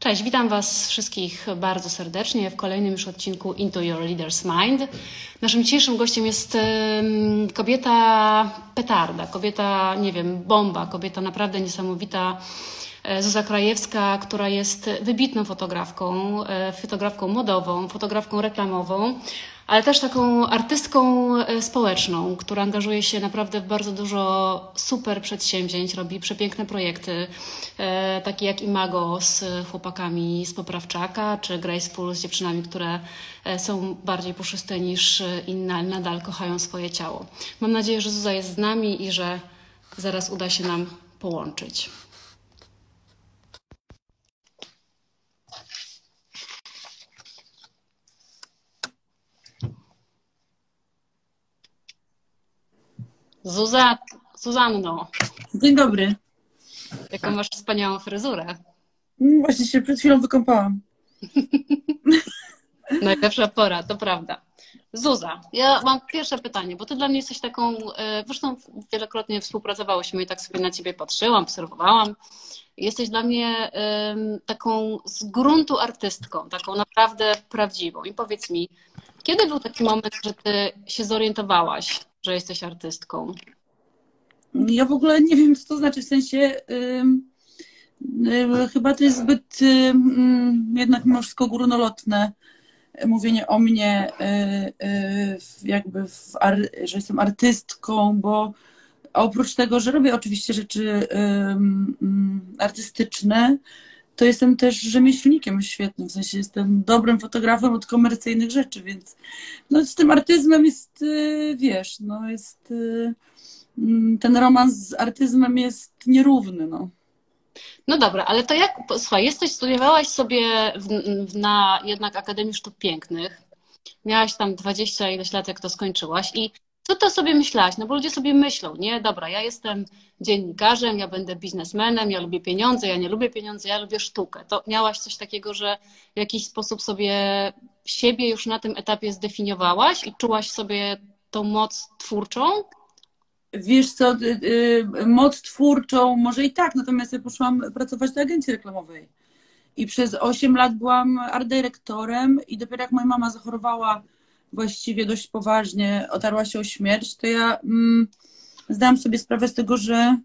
Cześć, witam Was wszystkich bardzo serdecznie w kolejnym już odcinku Into Your Leader's Mind. Naszym dzisiejszym gościem jest kobieta petarda, kobieta, nie wiem, bomba, kobieta naprawdę niesamowita. E, Zuza Krajewska, która jest wybitną fotografką, e, fotografką modową, fotografką reklamową, ale też taką artystką e, społeczną, która angażuje się naprawdę w bardzo dużo super przedsięwzięć, robi przepiękne projekty, takie jak Imago z chłopakami z Poprawczaka, czy Graceful z dziewczynami, które są bardziej puszyste niż inne, ale nadal kochają swoje ciało. Mam nadzieję, że Zuza jest z nami i że zaraz uda się nam połączyć. Zuza, Zuzanno, Dzień dobry. jaką masz wspaniałą fryzurę. Mm, Właśnie się przed chwilą wykąpałam. Najlepsza pora, to prawda. Zuza, ja mam pierwsze pytanie, bo ty dla mnie jesteś taką, e, zresztą wielokrotnie współpracowałyśmy i tak sobie na ciebie patrzyłam, obserwowałam. Jesteś dla mnie taką z gruntu artystką, taką naprawdę prawdziwą. I powiedz mi, kiedy był taki moment, że ty się zorientowałaś, że jesteś artystką? Ja w ogóle nie wiem, co to znaczy, w sensie ym, y, chyba to jest zbyt ym, jednak mimo wszystko górnolotne mówienie o mnie, y, y, jakby, w, że jestem artystką, bo oprócz tego, że robię oczywiście rzeczy artystyczne, to jestem też rzemieślnikiem świetnym, w sensie jestem dobrym fotografem od komercyjnych rzeczy, więc no, z tym artyzmem jest, y, wiesz, no jest y, mm, ten romans z artyzmem jest nierówny, no. No dobra, ale to jak, słuchaj, jesteś, studiowałaś sobie w, w, na jednak Akademii Sztuk Pięknych, miałaś tam 20 ileś lat, jak to skończyłaś i co to sobie myślałaś? No bo ludzie sobie myślą, nie, dobra, ja jestem dziennikarzem, ja będę biznesmenem, ja lubię pieniądze, ja nie lubię pieniędzy, ja lubię sztukę. To miałaś coś takiego, że w jakiś sposób sobie siebie już na tym etapie zdefiniowałaś i czułaś sobie tą moc twórczą? Wiesz co, y, y, moc twórczą może i tak, natomiast ja poszłam pracować do agencji reklamowej. I przez 8 lat byłam art dyrektorem i dopiero jak moja mama zachorowała właściwie dość poważnie, otarła się o śmierć, to ja mm, zdałam sobie sprawę z tego, że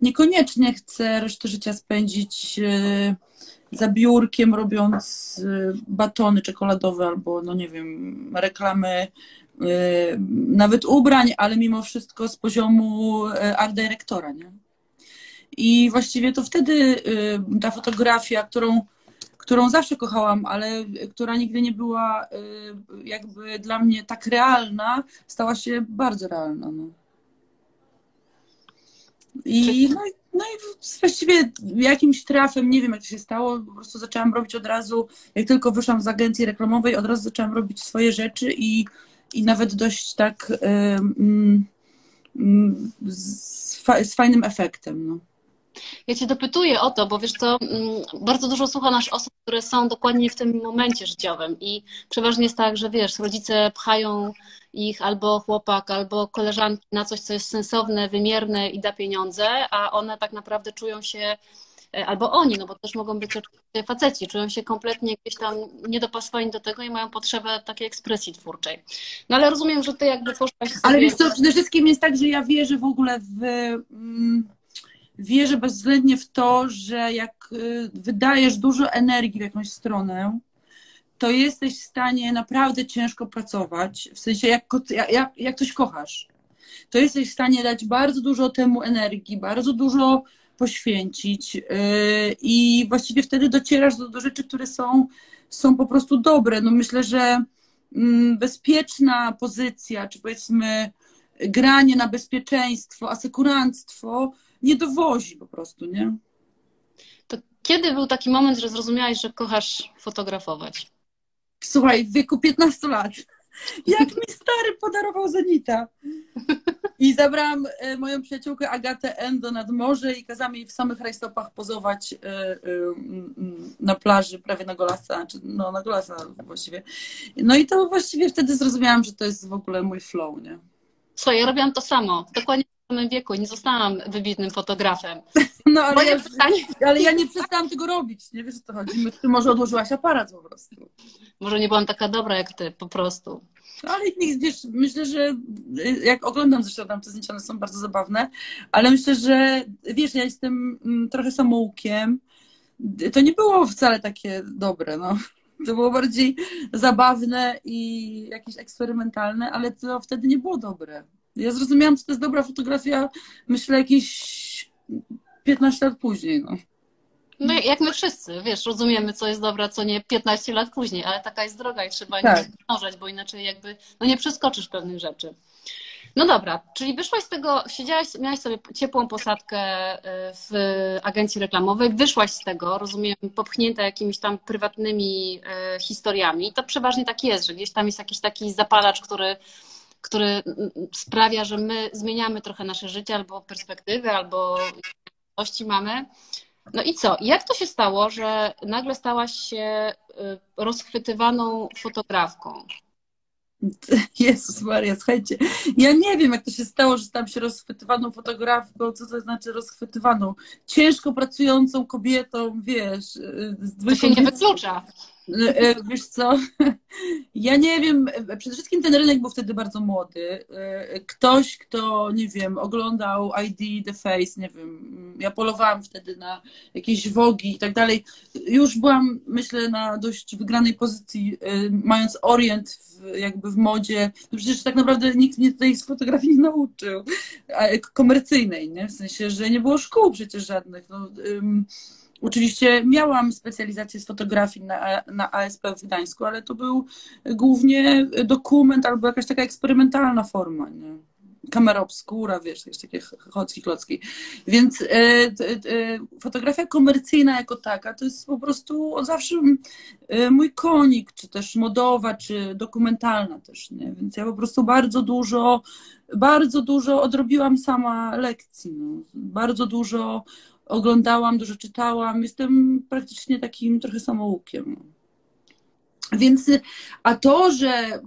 niekoniecznie chcę resztę życia spędzić y, za biurkiem, robiąc y, batony czekoladowe albo, no nie wiem, reklamy y, nawet ubrań, ale mimo wszystko z poziomu art dyrektora, nie? I właściwie to wtedy ta fotografia, którą, którą zawsze kochałam, ale która nigdy nie była y, jakby dla mnie tak realna, stała się bardzo realna. No. I, no, no i właściwie jakimś trafem, nie wiem jak to się stało, po prostu zaczęłam robić od razu, jak tylko wyszłam z agencji reklamowej, od razu zaczęłam robić swoje rzeczy i, i nawet dość tak mm, mm, z, fa- z fajnym efektem. No. Ja Cię dopytuję o to, bo wiesz co, mm, bardzo dużo słucha nas osób, które są dokładnie w tym momencie życiowym i przeważnie jest tak, że wiesz, rodzice pchają ich albo chłopak, albo koleżanki na coś, co jest sensowne, wymierne i da pieniądze, a one tak naprawdę czują się, e, albo oni, no bo też mogą być oczywiście faceci, czują się kompletnie gdzieś tam niedopasowani do tego i mają potrzebę takiej ekspresji twórczej. No ale rozumiem, że Ty jakby poszłaś sobie... Ale wiesz co, przede wszystkim jest tak, że ja wierzę w ogóle w. mm, Wierzę bezwzględnie w to, że jak y, wydajesz dużo energii w jakąś stronę, to jesteś w stanie naprawdę ciężko pracować. W sensie, jak, jak, jak- coś kochasz, to jesteś w stanie dać bardzo dużo temu energii, bardzo dużo poświęcić, yy, i właściwie wtedy docierasz do, do rzeczy, które są, są po prostu dobre. No myślę, że mm, bezpieczna pozycja, czy powiedzmy granie na bezpieczeństwo, asekuranstwo nie dowozi po prostu, nie? To kiedy był taki moment, że zrozumiałaś, że kochasz fotografować? Słuchaj, w wieku 15 lat. Jak mi stary podarował Zenita. I zabrałam e, moją przyjaciółkę Agatę Endo nad morze i kazałam jej w samych rajstopach pozować e, e, na plaży, prawie na Golasa, czy no na Golasa właściwie. No i to właściwie wtedy zrozumiałam, że to jest w ogóle mój flow, nie? Słuchaj, ja robiłam to samo, dokładnie samym wieku, nie zostałam wybitnym fotografem. no ale Moje ja, pytanie, ale ja nie przestałam tego robić, nie wiesz o co chodzi. Ty może odłożyłaś aparat po prostu. może nie byłam taka dobra jak ty, po prostu. No, ale nie- wiesz, myślę, że y, jak oglądam zresztą tam te zdjęcia, one są bardzo zabawne, ale myślę, że wiesz, ja jestem mm, trochę samoukiem. To nie było wcale takie dobre, no. To było bardziej zabawne i jakieś eksperymentalne, ale to wtedy nie było dobre. Ja zrozumiałam, co to jest dobra fotografia, myślę, jakieś 15 lat później, no. No jak my wszyscy, wiesz, rozumiemy, co jest dobre, a co nie 15 lat później, ale taka jest droga i trzeba Tak. nie zdążać, bo inaczej jakby, no nie przeskoczysz pewnych rzeczy. No dobra, czyli wyszłaś z tego, siedziałaś, miałaś sobie ciepłą posadkę y, w agencji reklamowej, wyszłaś z tego, rozumiem, popchnięta jakimiś tam prywatnymi y, historiami. To przeważnie tak jest, że gdzieś tam jest jakiś taki zapalacz, który, który mm, sprawia, że my zmieniamy trochę nasze życie albo perspektywy, albo możliwości mamy. No i co? Jak to się stało, że nagle stałaś się y, rozchwytywaną fotografką? Jezus Maria, słuchajcie, ja nie wiem, jak to się stało, że stałam się rozchwytywaną fotografką, co to znaczy rozchwytywaną? Ciężko pracującą kobietą, wiesz, z To się nie wyklucza. E, Wiesz co? Ja nie wiem. Przede wszystkim ten rynek był wtedy bardzo młody. E, Ktoś, kto, nie wiem, oglądał ID, The Face, nie wiem. Ja polowałam wtedy na jakieś wogi i tak dalej. Już byłam, myślę, na dość wygranej pozycji, e, mając orient w, jakby w modzie. No przecież tak naprawdę nikt mnie z fotografii nie nauczył. Komercyjnej, nie? W sensie, że nie było szkół przecież żadnych. No, ym, Oczywiście miałam specjalizację z fotografii na, na ASP w Gdańsku, ale to był głównie dokument albo jakaś taka eksperymentalna forma, nie? Kamera obskura, wiesz, jakieś takie chocki, klocki. Więc e, t- e, fotografia komercyjna jako taka to jest po prostu od zawsze e, mój konik, czy też modowa, czy dokumentalna też, nie? Więc ja po prostu bardzo dużo, bardzo dużo odrobiłam sama lekcji, no. Bardzo dużo oglądałam, dużo czytałam. Jestem praktycznie takim trochę samoukiem. Więc, a to, że,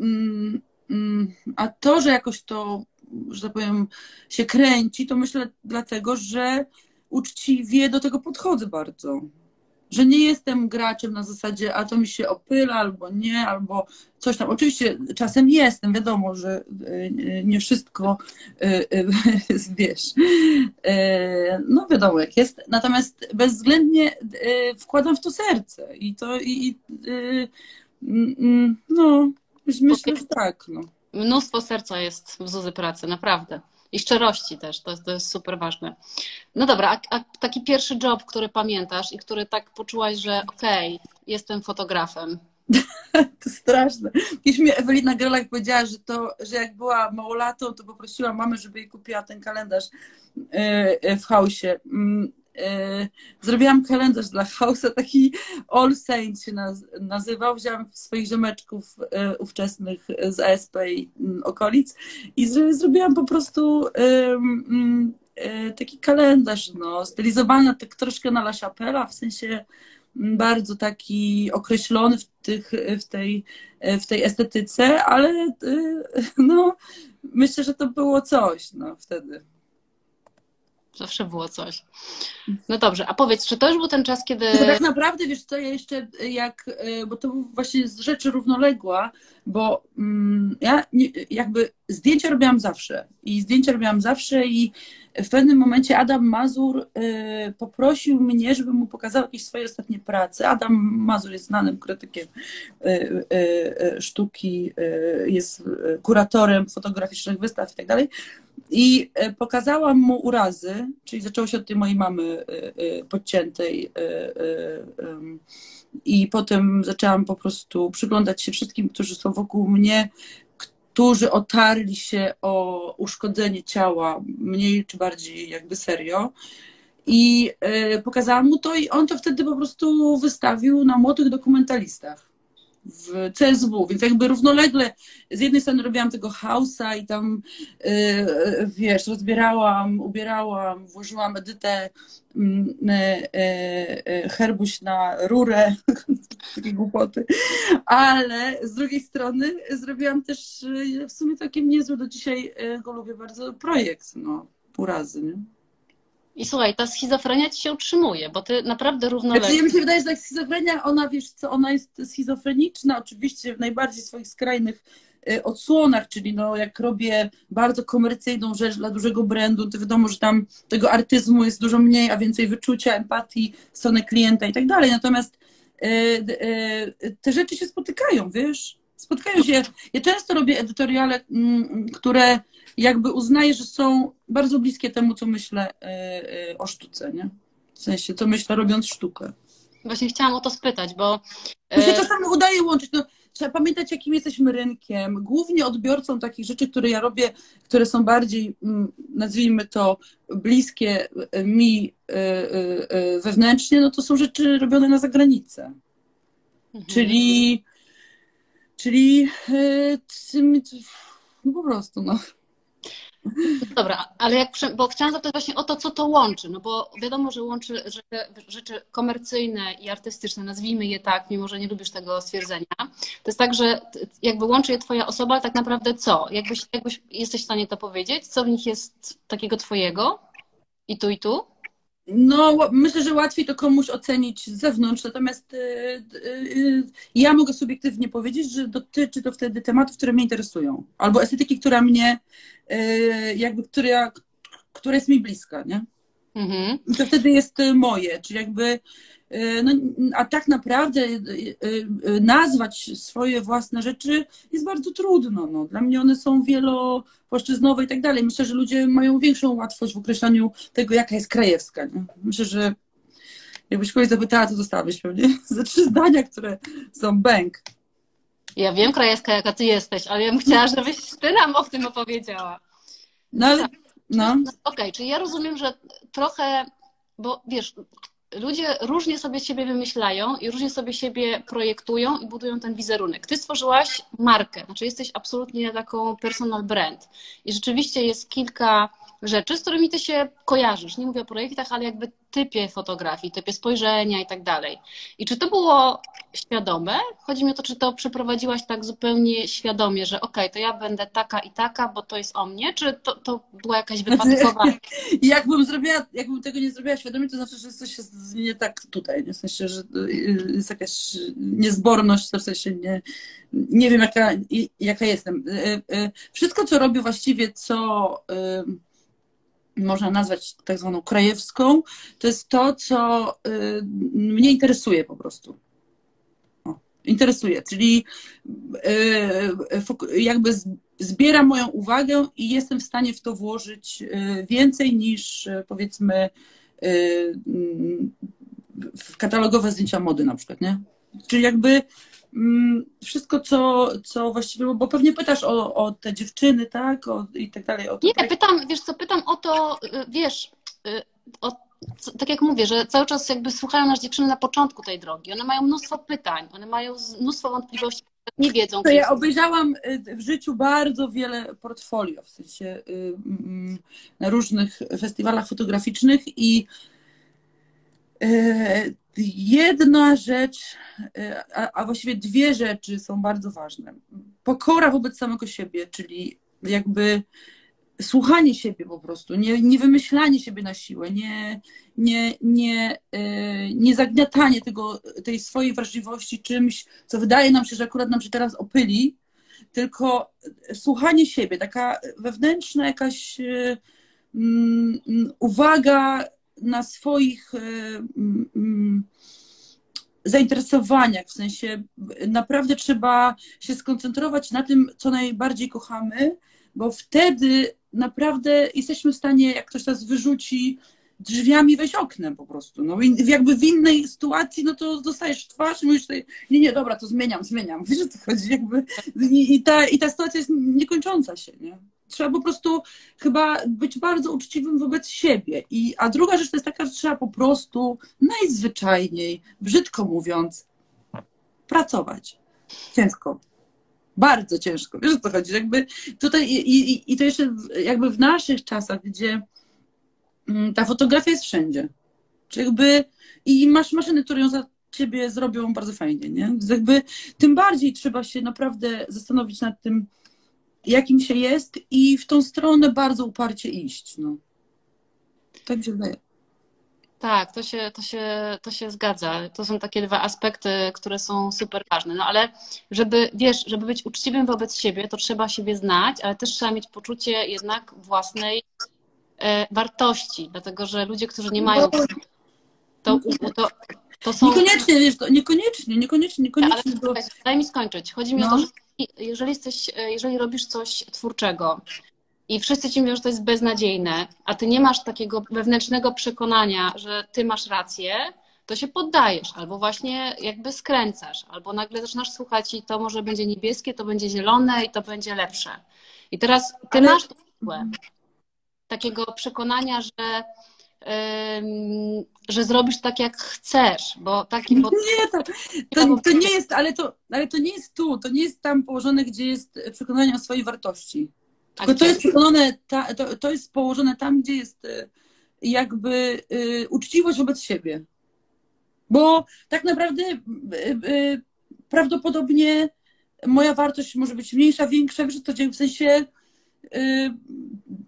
mm, mm, a to, że jakoś to, że tak powiem, się kręci, to myślę dlatego, że uczciwie do tego podchodzę bardzo. Że nie jestem graczem na zasadzie, a to mi się opyla, albo nie, albo coś tam. Oczywiście czasem jestem, wiadomo, że y, nie wszystko, y, y, wiesz, no wiadomo jak jest. Natomiast bezwzględnie wkładam w to serce i to, i, i, mm, mm, no, myślę, że tak, no. Mnóstwo serca jest w Zuzy pracy, naprawdę. I szczerości też, to to jest super ważne. No dobra, a, a taki pierwszy job, który pamiętasz i który tak poczułaś, że okej, jestem fotografem. To straszne. Kiedyś mi Ewelina Grelak powiedziała, że to, że jak była małolatą, to poprosiła mamę, żeby jej kupiła ten kalendarz e, w chaosie. Zrobiłam kalendarz dla chaosa, taki All Saints się naz- nazywał. Wzięłam swoich ziomeczków e, ówczesnych z ASP i mm, okolic i zro- zrobiłam po prostu mm, e, taki kalendarz, no, stylizowany tak troszkę na La Chapella, w sensie mm, bardzo taki określony w, tych, w, tej, w tej estetyce, ale y, no, myślę, że to było coś no, wtedy. Zawsze było coś. No dobrze, a powiedz, czy to już był ten czas, kiedy. Bo tak naprawdę, wiesz co, ja jeszcze jak, y, bo to właśnie z rzeczy równoległa, bo mm, ja jakby zdjęcia robiłam zawsze i zdjęcia robiłam zawsze i w pewnym momencie Adam Mazur y, poprosił mnie, żebym mu pokazał jakieś swoje ostatnie prace. Adam Mazur jest znanym krytykiem y, y, sztuki, jest kuratorem fotograficznych wystaw i tak dalej. I pokazałam mu urazy, czyli zaczęło się od tej mojej mamy podciętej. I potem zaczęłam po prostu przyglądać się wszystkim, którzy są wokół mnie, którzy otarli się o uszkodzenie ciała, mniej czy bardziej jakby serio. I y, pokazałam mu to, i on to wtedy po prostu wystawił na młodych dokumentalistach w CSW, więc jakby równolegle z jednej strony robiłam tego hausa i tam, y, y, wiesz, rozbierałam, ubierałam, włożyłam Edytę mm, y, Herbuś na rurę, takie głupoty, ale z drugiej strony zrobiłam też w sumie całkiem niezły, do dzisiaj go lubię bardzo, projekt, no, urazy, nie? I słuchaj, ta schizofrenia ci się utrzymuje, bo ty naprawdę Znaczy, równolegle. ja mi się wydaje, że ta schizofrenia, ona wiesz co, ona jest schizofreniczna oczywiście w najbardziej swoich skrajnych y, odsłonach, czyli no jak robię bardzo komercyjną rzecz dla dużego brandu, to wiadomo, że tam tego artyzmu jest dużo mniej, a więcej wyczucia, empatii w stronę klienta i tak dalej. Natomiast y, y, te rzeczy się spotykają, wiesz? Spotkają się. Ja często robię edytoriale, mm, które jakby uznaję, że są bardzo bliskie temu, co myślę y, y, o sztuce, nie? W sensie, co myślę robiąc sztukę. Właśnie chciałam o to spytać, bo To się e, czasami udaje łączyć. No, trzeba pamiętać, jakim jesteśmy rynkiem. Głównie odbiorcą takich rzeczy, które ja robię, które są bardziej, mm, nazwijmy to, bliskie e, mi e, e, e, wewnętrznie, no to są rzeczy robione na zagranicę. mhm. Czyli, czyli e, tym- no po prostu, no. Dobra, ale jak, bo chciałam zapytać właśnie o to, co to łączy, no bo wiadomo, że łączy rzeczy komercyjne i artystyczne, nazwijmy je tak, mimo że nie lubisz tego stwierdzenia. To jest tak, że jakby łączy je twoja osoba, ale tak naprawdę co? Jakbyś, jakbyś jesteś w stanie to powiedzieć? Co w nich jest takiego twojego? I tu, i tu? No, myślę, że łatwiej to komuś ocenić z zewnątrz, natomiast y, y, y, ja mogę subiektywnie powiedzieć, że dotyczy to wtedy tematów, które mnie interesują, albo estetyki, która mnie, y, jakby, która, która jest mi bliska, nie? Mhm. To wtedy jest y, moje, czyli jakby, y, no, a tak naprawdę y, nazwać swoje własne rzeczy jest bardzo trudno. No. Dla mnie one są wielopłaszczyznowe i tak dalej. Myślę, że ludzie mają większą łatwość w określaniu tego, jaka jest krajewska. Nie? Myślę, że jakbyś kogoś zapytała, to dostałabyś pewnie ze trzy zdania, które są bęk. Ja wiem, Krajewska, jaka ty jesteś, ale ja bym chciała, żebyś ty nam o tym opowiedziała. No ale, no. Okej, czyli ja rozumiem, że trochę, bo wiesz, ludzie różnie sobie siebie wymyślają i różnie sobie siebie projektują i budują ten wizerunek. Ty stworzyłaś markę, znaczy jesteś absolutnie taką personal brand. I rzeczywiście jest kilka rzeczy, z którymi ty się kojarzysz. Nie mówię o projektach, ale jakby typie fotografii, typie spojrzenia i tak dalej. I czy to było świadome? Chodzi mi o to, czy to przeprowadziłaś tak zupełnie świadomie, że okej, to ja będę taka i taka, bo to jest o mnie, czy to, to była jakaś wypadkowa I jakbym zrobiła, jakbym tego nie zrobiła świadomie, to znaczy, że coś jest nie tak tutaj, nie? w sensie, że y, jest jakaś niezborność, w sensie nie, nie wiem jaka, jaka jestem. Y, y, Wszystko, co robię właściwie, co można nazwać tak zwaną krajewską, to jest to, co y, mnie interesuje po prostu. O, interesuje, czyli y, jakby zbiera moją uwagę i jestem w stanie w to włożyć y, więcej niż powiedzmy w katalogowe zdjęcia mody na przykład, nie? Czyli jakby wszystko, co, co właściwie, bo pewnie pytasz o, o te dziewczyny, tak? O, I tak dalej. O to, Nie, pytam, wiesz co, pytam o to, y, wiesz, y, o, co- tak jak mówię, że cały czas jakby słuchają nas dziewczyny na początku tej drogi. One mają mnóstwo pytań, one mają mnóstwo wątpliwości, nie wiedzą, To ja jest. obejrzałam y, w życiu bardzo wiele portfolio, w sensie y, mm, na różnych festiwalach fotograficznych i jedna rzecz, y, a, właściwie dwie rzeczy są bardzo ważne. Pokora wobec samego siebie, czyli jakby słuchanie siebie po prostu, nie, nie wymyślanie siebie na siłę, nie, nie, nie, y, nie zagniatanie tego, tej swojej wrażliwości czymś, co wydaje nam się, że akurat nam się teraz opyli, tylko słuchanie siebie, taka wewnętrzna jakaś mm, mm, uwaga na swoich mm, zainteresowaniach, w sensie naprawdę trzeba się skoncentrować na tym, co najbardziej kochamy, bo wtedy naprawdę jesteśmy w stanie, jak ktoś nas wyrzuci, drzwiami wejść oknem po prostu. No jakby w innej sytuacji, no to dostajesz twarz i mówisz nie, nie, dobra, to zmieniam, zmieniam. Wiesz, o co chodzi? Jakby, i, i, ta, I ta sytuacja jest niekończąca się, nie? Trzeba po prostu chyba być bardzo uczciwym wobec siebie. I, a druga rzecz to jest taka, że trzeba po prostu najzwyczajniej, brzydko mówiąc, pracować. Ciężko. Bardzo ciężko. Wiesz o co chodzi? Jakby tutaj i, i, i to jeszcze jakby w naszych czasach, gdzie mm, ta fotografia jest wszędzie. Czy jakby i masz maszyny, które ją za ciebie zrobią bardzo fajnie, nie? Więc jakby tym bardziej trzeba się naprawdę zastanowić nad tym, jakim się jest i w tą stronę bardzo uparcie iść. No. Tak się wydaje. Tak, to się, to, się, to się zgadza. To są takie dwa aspekty, które są super ważne. No ale żeby, wiesz, żeby być uczciwym wobec siebie, to trzeba siebie znać, ale też trzeba mieć poczucie jednak własnej e, wartości, dlatego że ludzie, którzy nie mają, to, to, to są... Niekoniecznie, wiesz, to niekoniecznie, niekoniecznie, niekoniecznie. Ale, bo... Daj mi skończyć. Chodzi mi no. o to, że jeżeli jesteś, jeżeli robisz coś twórczego, i wszyscy ci mówią, że to jest beznadziejne, a ty nie masz takiego wewnętrznego przekonania, że ty masz rację, to się poddajesz, albo właśnie jakby skręcasz, albo nagle zaczynasz słuchać i to może będzie niebieskie, to będzie zielone i to będzie lepsze. I teraz ty Ale... masz to siłę takiego przekonania, że że zrobisz tak, jak chcesz, bo taki... Nie, to, to, to, nie jest, ale to, ale to nie jest tu, to nie jest tam położone, gdzie jest przekonanie o swojej wartości. Tylko to jest, położone, to, to jest położone tam, gdzie jest y, jakby y, uczciwość wobec siebie. Bo tak naprawdę y, prawdopodobnie moja wartość może być mniejsza, większa, wiesz, to w sensie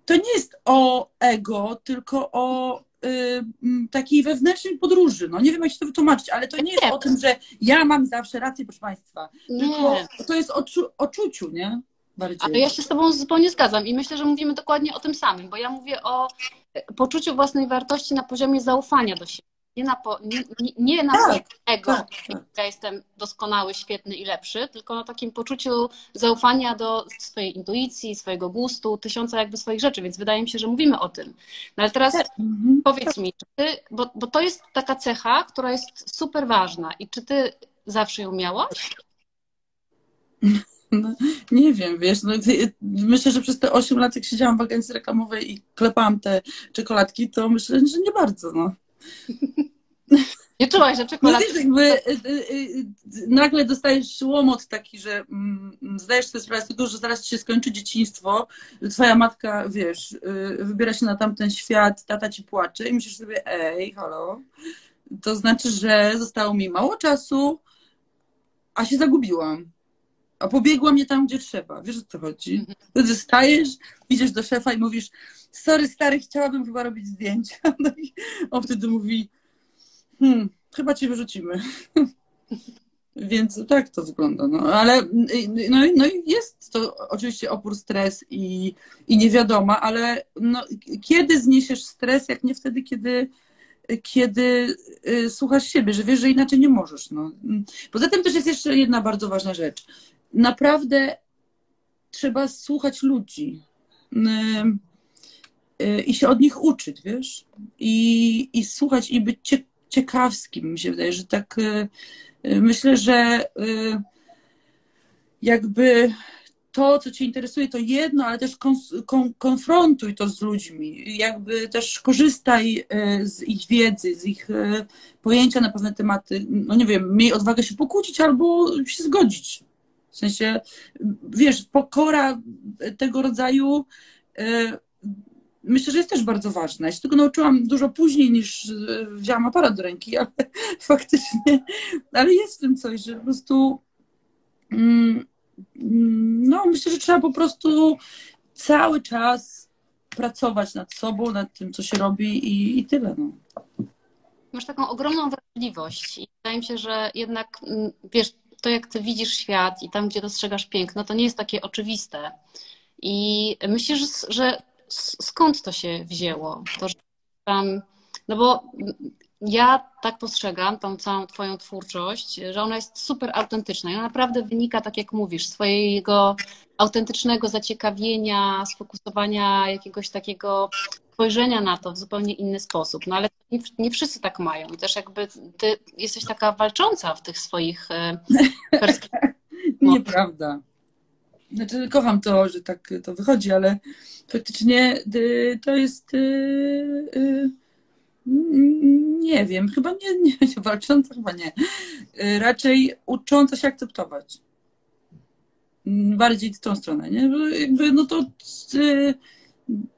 to nie jest o ego, tylko o takiej wewnętrznej podróży. No nie wiem, jak się to wytłumaczyć, ale to nie jest o tym, że ja mam zawsze rację, proszę Państwa. Tylko to jest o, o czuciu, nie? Bardziej. Ale ja się z Tobą zupełnie zgadzam i myślę, że mówimy dokładnie o tym samym, bo ja mówię o poczuciu własnej wartości na poziomie zaufania do siebie. Nie na, po, nie, nie, na tak, ego, tak, tak. ja jestem doskonały, świetny i lepszy, tylko na takim poczuciu zaufania do swojej intuicji, swojego gustu, tysiąca jakby swoich rzeczy, więc wydaje mi się, że mówimy o tym. No ale teraz tak. mhm. powiedz mi, czy ty, bo, bo to jest taka cecha, która jest super ważna i czy ty zawsze ją miałaś? No, nie wiem, wiesz, no, myślę, że przez te 8 lat, jak siedziałam w agencji reklamowej i klepałam te czekoladki, to myślę, że nie bardzo, no. Nie czułaś, że czekoladki... No wiesz, jakby y, y, y, nagle dostajesz łomot taki, że mm, zdajesz sobie sprawę z tego, że zaraz ci się skończy dzieciństwo, twoja matka, wiesz, wybiera się na tamten świat, tata ci płacze i myślisz sobie, ej, halo, to znaczy, że zostało mi mało czasu, a się zagubiłam a pobiegła mnie tam, gdzie trzeba. Wiesz o co chodzi? Mhm. Wtedy stajesz, idziesz do szefa i mówisz, sorry stary, chciałabym chyba robić zdjęcia. No i on wtedy mówi, hmm, chyba cię wyrzucimy. Więc tak to wygląda. No, ale no, no jest to oczywiście opór, stres i, i niewiadoma, ale no, kiedy zniesiesz stres, jak nie wtedy, kiedy, kiedy y, słuchasz siebie, że wiesz, że inaczej nie możesz. No. Poza tym też jest jeszcze jedna bardzo ważna rzecz naprawdę trzeba słuchać ludzi y, i się od nich uczyć, wiesz? I, i słuchać i być ciekawskim, mi się wydaje, że tak y, y, myślę, że jakby to, co Cię interesuje, to jedno, ale też kon, konfrontuj to z ludźmi. Jakby też korzystaj z ich wiedzy, z ich pojęcia na pewne tematy. No nie wiem, miej odwagę się pokłócić albo się zgodzić. W sensie, wiesz, pokora tego rodzaju myślę, że jest też bardzo ważna. Ja się tego nauczyłam dużo później niż e, wzięłam aparat do ręki, ale faktycznie, ale jest w tym coś, że po prostu mm, no myślę, że trzeba po prostu cały czas pracować nad sobą, nad tym, co się robi i, i tyle. No. Masz taką ogromną wrażliwość i wydaje mi się, że jednak, mm, wiesz, to, jak ty widzisz świat i tam, gdzie dostrzegasz piękno, to nie jest takie oczywiste. I myślisz, że skąd to się wzięło? To, że tam, no bo ja tak postrzegam tą całą Twoją twórczość, że ona jest super autentyczna i ona naprawdę wynika, tak jak mówisz, swojego autentycznego zaciekawienia, sfokusowania, jakiegoś takiego spojrzenia na to w zupełnie inny sposób. No ale nie, nie wszyscy tak mają. I też jakby ty jesteś taka walcząca w tych swoich e, perspektywach. Nieprawda. Znaczy, kocham to, że tak to wychodzi, ale faktycznie y, to jest. Y, y, nie wiem, chyba nie, nie, walcząca, chyba nie. Raczej ucząca się akceptować. Bardziej w tą stronę, nie? No to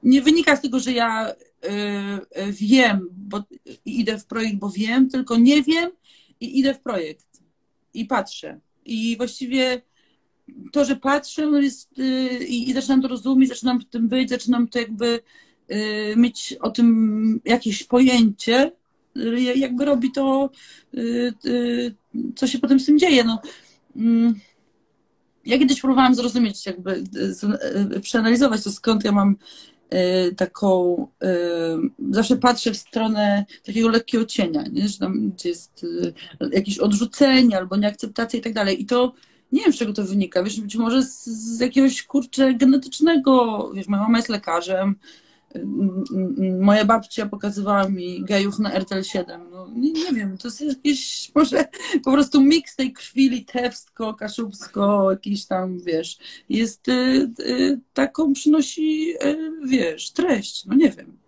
nie wynika z tego, że ja wiem, bo idę w projekt, bo wiem, tylko nie wiem i idę w projekt i patrzę. I właściwie to, że patrzę no jest, y, i zaczynam to rozumieć, zaczynam w tym być, zaczynam to jakby mieć o tym jakieś pojęcie, jakby robi to, y, y, co się potem z tym dzieje. No. Mm. Ja kiedyś próbowałam zrozumieć, jakby przeanalizować to, skąd ja mam taką, zawsze patrzę w stronę takiego lekkiego cienia, nie? że tam gdzie jest jakieś odrzucenie albo nieakceptacja i tak dalej. I to nie wiem, z czego to wynika. Wiesz, być może z, z jakiegoś kurczę genetycznego. Wiesz, moja mama jest lekarzem. Moja babcia pokazywała mi gejów na RTL 7. No, nie, nie wiem, to jest jakiś może po prostu miks tej krwi litewsko, kaszubsko, jakiś tam, wiesz, jest y, y, taką przynosi, y, wiesz, treść. No nie wiem.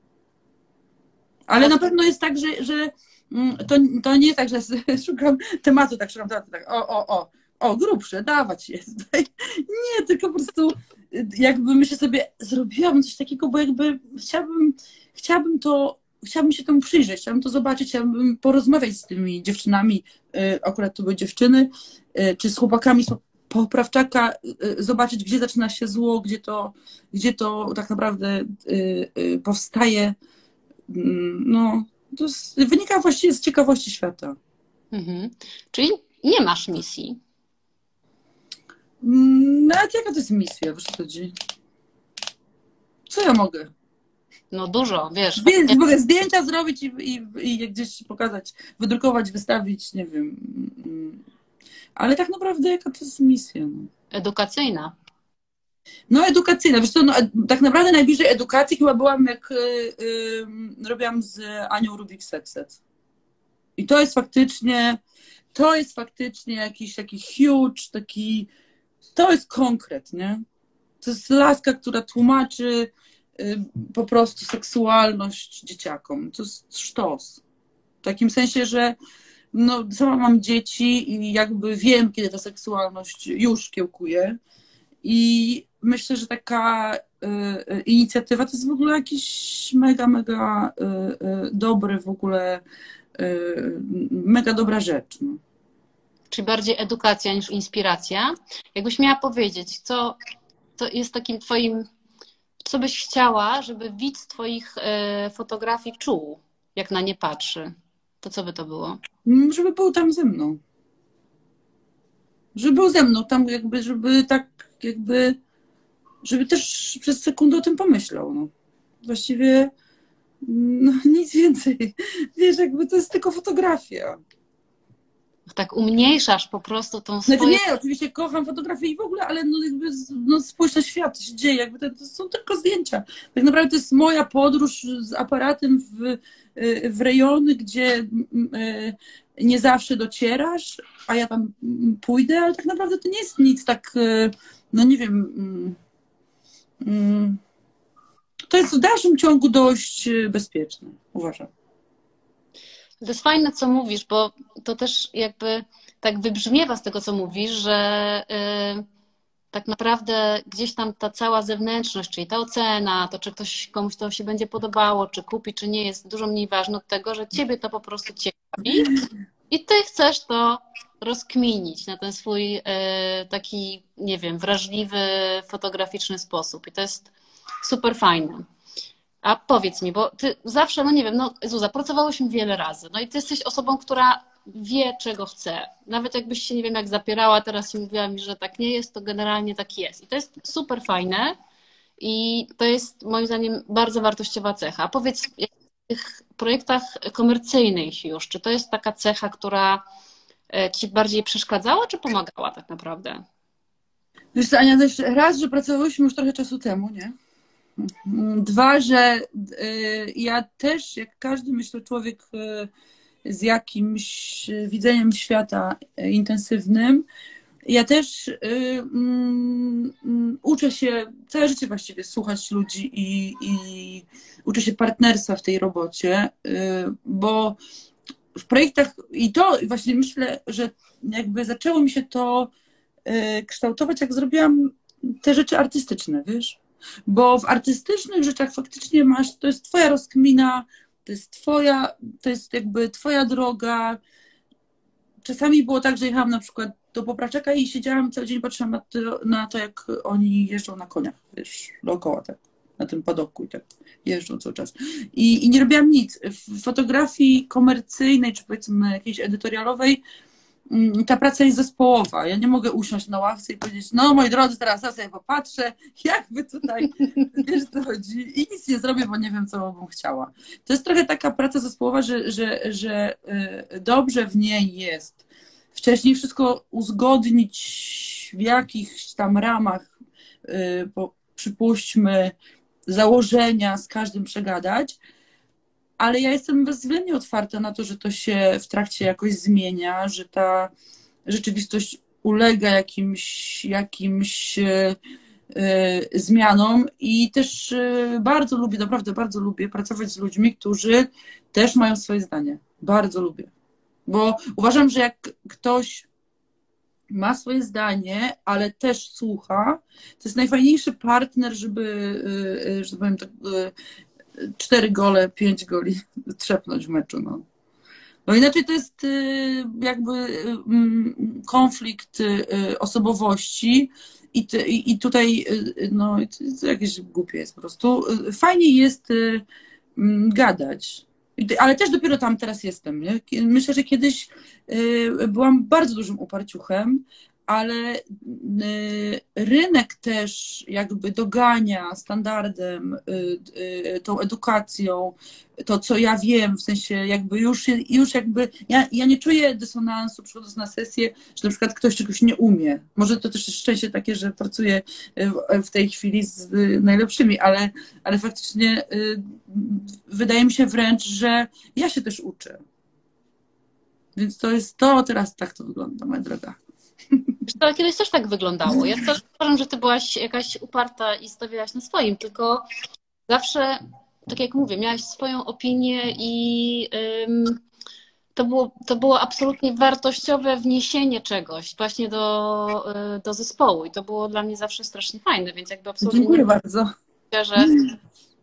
Ale na pewno jest tak, że, że mm, to, to nie jest tak, że szukam tematu, tak szukam tematu, tak o, o, o, o, grubsze, dawać je. Nie, tylko po prostu jakby myślę sobie, zrobiłam coś takiego, bo jakby chciałabym, chciałabym to, chciałabym się temu przyjrzeć, chciałabym to zobaczyć, chciałabym porozmawiać z tymi dziewczynami, y, akurat to były dziewczyny, y, czy z chłopakami z poprawczaka, y, zobaczyć, gdzie zaczyna się zło, gdzie to, gdzie to tak naprawdę powstaje. Mm, no, to wynika właściwie z ciekawości świata. Mhm. Czyli nie masz misji. Nawet jaka to jest misja, wiesz co chodzi? Co ja mogę? No dużo, wiesz. Zdję, mogę zdjęcia zrobić i, i, i gdzieś pokazać, wydrukować, wystawić, nie wiem. Ale tak naprawdę jaka to jest misja? No? Edukacyjna. No edukacyjna. Wiesz co, no, tak naprawdę najbliżej edukacji chyba byłam, jak y, y, robiłam z Anią Rubik Sexet. I to jest faktycznie, to jest faktycznie jakiś taki huge, taki to jest konkret, nie? To jest laska, która tłumaczy y, po prostu seksualność dzieciakom. To jest sztos. W takim sensie, że no, sama mam dzieci i jakby wiem, kiedy ta seksualność już kiełkuje. I myślę, że taka y, y, inicjatywa to jest w ogóle jakiś mega, mega dobry w ogóle, mega dobra rzecz. No czyli bardziej edukacja niż inspiracja. Jakbyś miała powiedzieć, co to jest takim twoim, co byś chciała, żeby widz twoich e, fotografii czuł, jak na nie patrzy, to co by to było? Mm, żeby był tam ze mną. Żeby był ze mną, tam jakby, żeby tak jakby, żeby też przez sekundę o tym pomyślał. No. Właściwie no, nic więcej. Wiesz, jakby to jest tylko fotografia tak umniejszasz po prostu tą swoją... Znaczy nie, oczywiście kocham fotografię i w ogóle, ale no jakby no spójrz na świat, co się dzieje, jakby to, to, są tylko zdjęcia. Tak naprawdę to jest moja podróż z aparatem w, w rejony, gdzie y, nie zawsze docierasz, a ja tam pójdę, ale tak naprawdę to nie jest nic tak, y, no nie wiem... To jest w dalszym ciągu dość bezpieczne, uważam. To jest fajne, co mówisz, bo to też jakby tak wybrzmiewa z tego, co mówisz, że yy, tak naprawdę gdzieś tam ta cała zewnętrzność, czyli ta ocena, to czy ktoś komuś to się będzie podobało, czy kupi, czy nie, jest dużo mniej ważne od tego, że ciebie to po prostu ciekawi i ty chcesz to rozkminić na ten swój yy, taki, nie wiem, wrażliwy, fotograficzny sposób. I to jest super fajne. A powiedz mi, bo ty zawsze, no nie wiem, no Zuza, pracowałyśmy wiele razy, no i ty jesteś osobą, która wie, czego chce. Nawet jakbyś się, nie wiem, jak zapierała teraz i mówiła mi, że tak nie jest, to generalnie tak jest. I to jest super fajne i to jest moim zdaniem bardzo wartościowa cecha. Powiedz, w tych projektach komercyjnych już, czy to jest taka cecha, która e, ci bardziej przeszkadzała, czy pomagała tak naprawdę? Wiesz co, Ania, raz, że pracowałyśmy już trochę czasu temu, nie? Dwa, że y, ja też, jak każdy, myślę, człowiek y, z jakimś widzeniem świata intensywnym, ja też y, mm, uczę się całe życie właściwie słuchać ludzi i, i uczę się partnerstwa w tej robocie, bo w projektach i to właśnie myślę, że jakby zaczęło mi się to kształtować, jak zrobiłam te rzeczy artystyczne, wiesz? Bo w artystycznych rzeczach faktycznie masz, to jest twoja rozkmina, to jest twoja, to jest jakby twoja droga. Czasami było tak, że jechałam na przykład do Popraczeka i siedziałam cały dzień, patrzyłam na to, na to jak oni jeżdżą na koniach, wiesz, dookoła tak. na tym padoku i tak jeżdżą cały czas. I, i nie robiłam nic. W fotografii komercyjnej, czy powiedzmy jakiejś edytorialowej, ta praca jest zespołowa. Ja nie mogę usiąść na ławce i powiedzieć, no moi drodzy, teraz ja sobie popatrzę, jakby tutaj, wiesz co chodzi, i nic nie zrobię, bo nie wiem, co bym chciała. To jest trochę taka praca zespołowa, że, że, że y, dobrze w niej jest wcześniej wszystko uzgodnić w jakichś tam ramach, bo y, przypuśćmy, założenia z każdym przegadać, ale ja jestem bezwzględnie otwarta na to, że to się w trakcie jakoś zmienia, że ta rzeczywistość ulega jakimś, jakimś e, e, zmianom i też e, bardzo lubię, naprawdę bardzo lubię pracować z ludźmi, którzy też mają swoje zdanie. Bardzo lubię. Bo uważam, że jak ktoś ma swoje zdanie, ale też słucha. To jest najfajniejszy partner, żeby, że tak cztery gole, pięć goli trzepnąć w meczu. No. No inaczej to jest jakby mm, konflikt osobowości i, i tutaj no, to jakieś głupie jest po prostu. Fajnie jest mm, gadać. Ale też dopiero tam teraz jestem. Nie? Myślę, że kiedyś y, byłam bardzo dużym uparciuchem, ale y, rynek też jakby dogania standardem, y, tą edukacją, to co ja wiem, w sensie jakby już, już jakby, ja, ja nie czuję dysonansu przychodząc na sesję, że na przykład ktoś czegoś nie umie. Może to też jest szczęście takie, że pracuję w tej chwili z najlepszymi, ale, ale faktycznie wydaje mi się wręcz, że ja się też uczę. Więc to jest to, teraz tak to wygląda, moja droga. To kiedyś też tak wyglądało. Ja wcale uważam, że ty byłaś jakaś uparta i stawiałaś na swoim, tylko zawsze, tak jak mówię, miałaś swoją opinię i ym, to, było, to było absolutnie wartościowe wniesienie czegoś właśnie do, y, do zespołu i to było dla mnie zawsze strasznie fajne, więc jakby absolutnie... Dziękuję bardzo. Że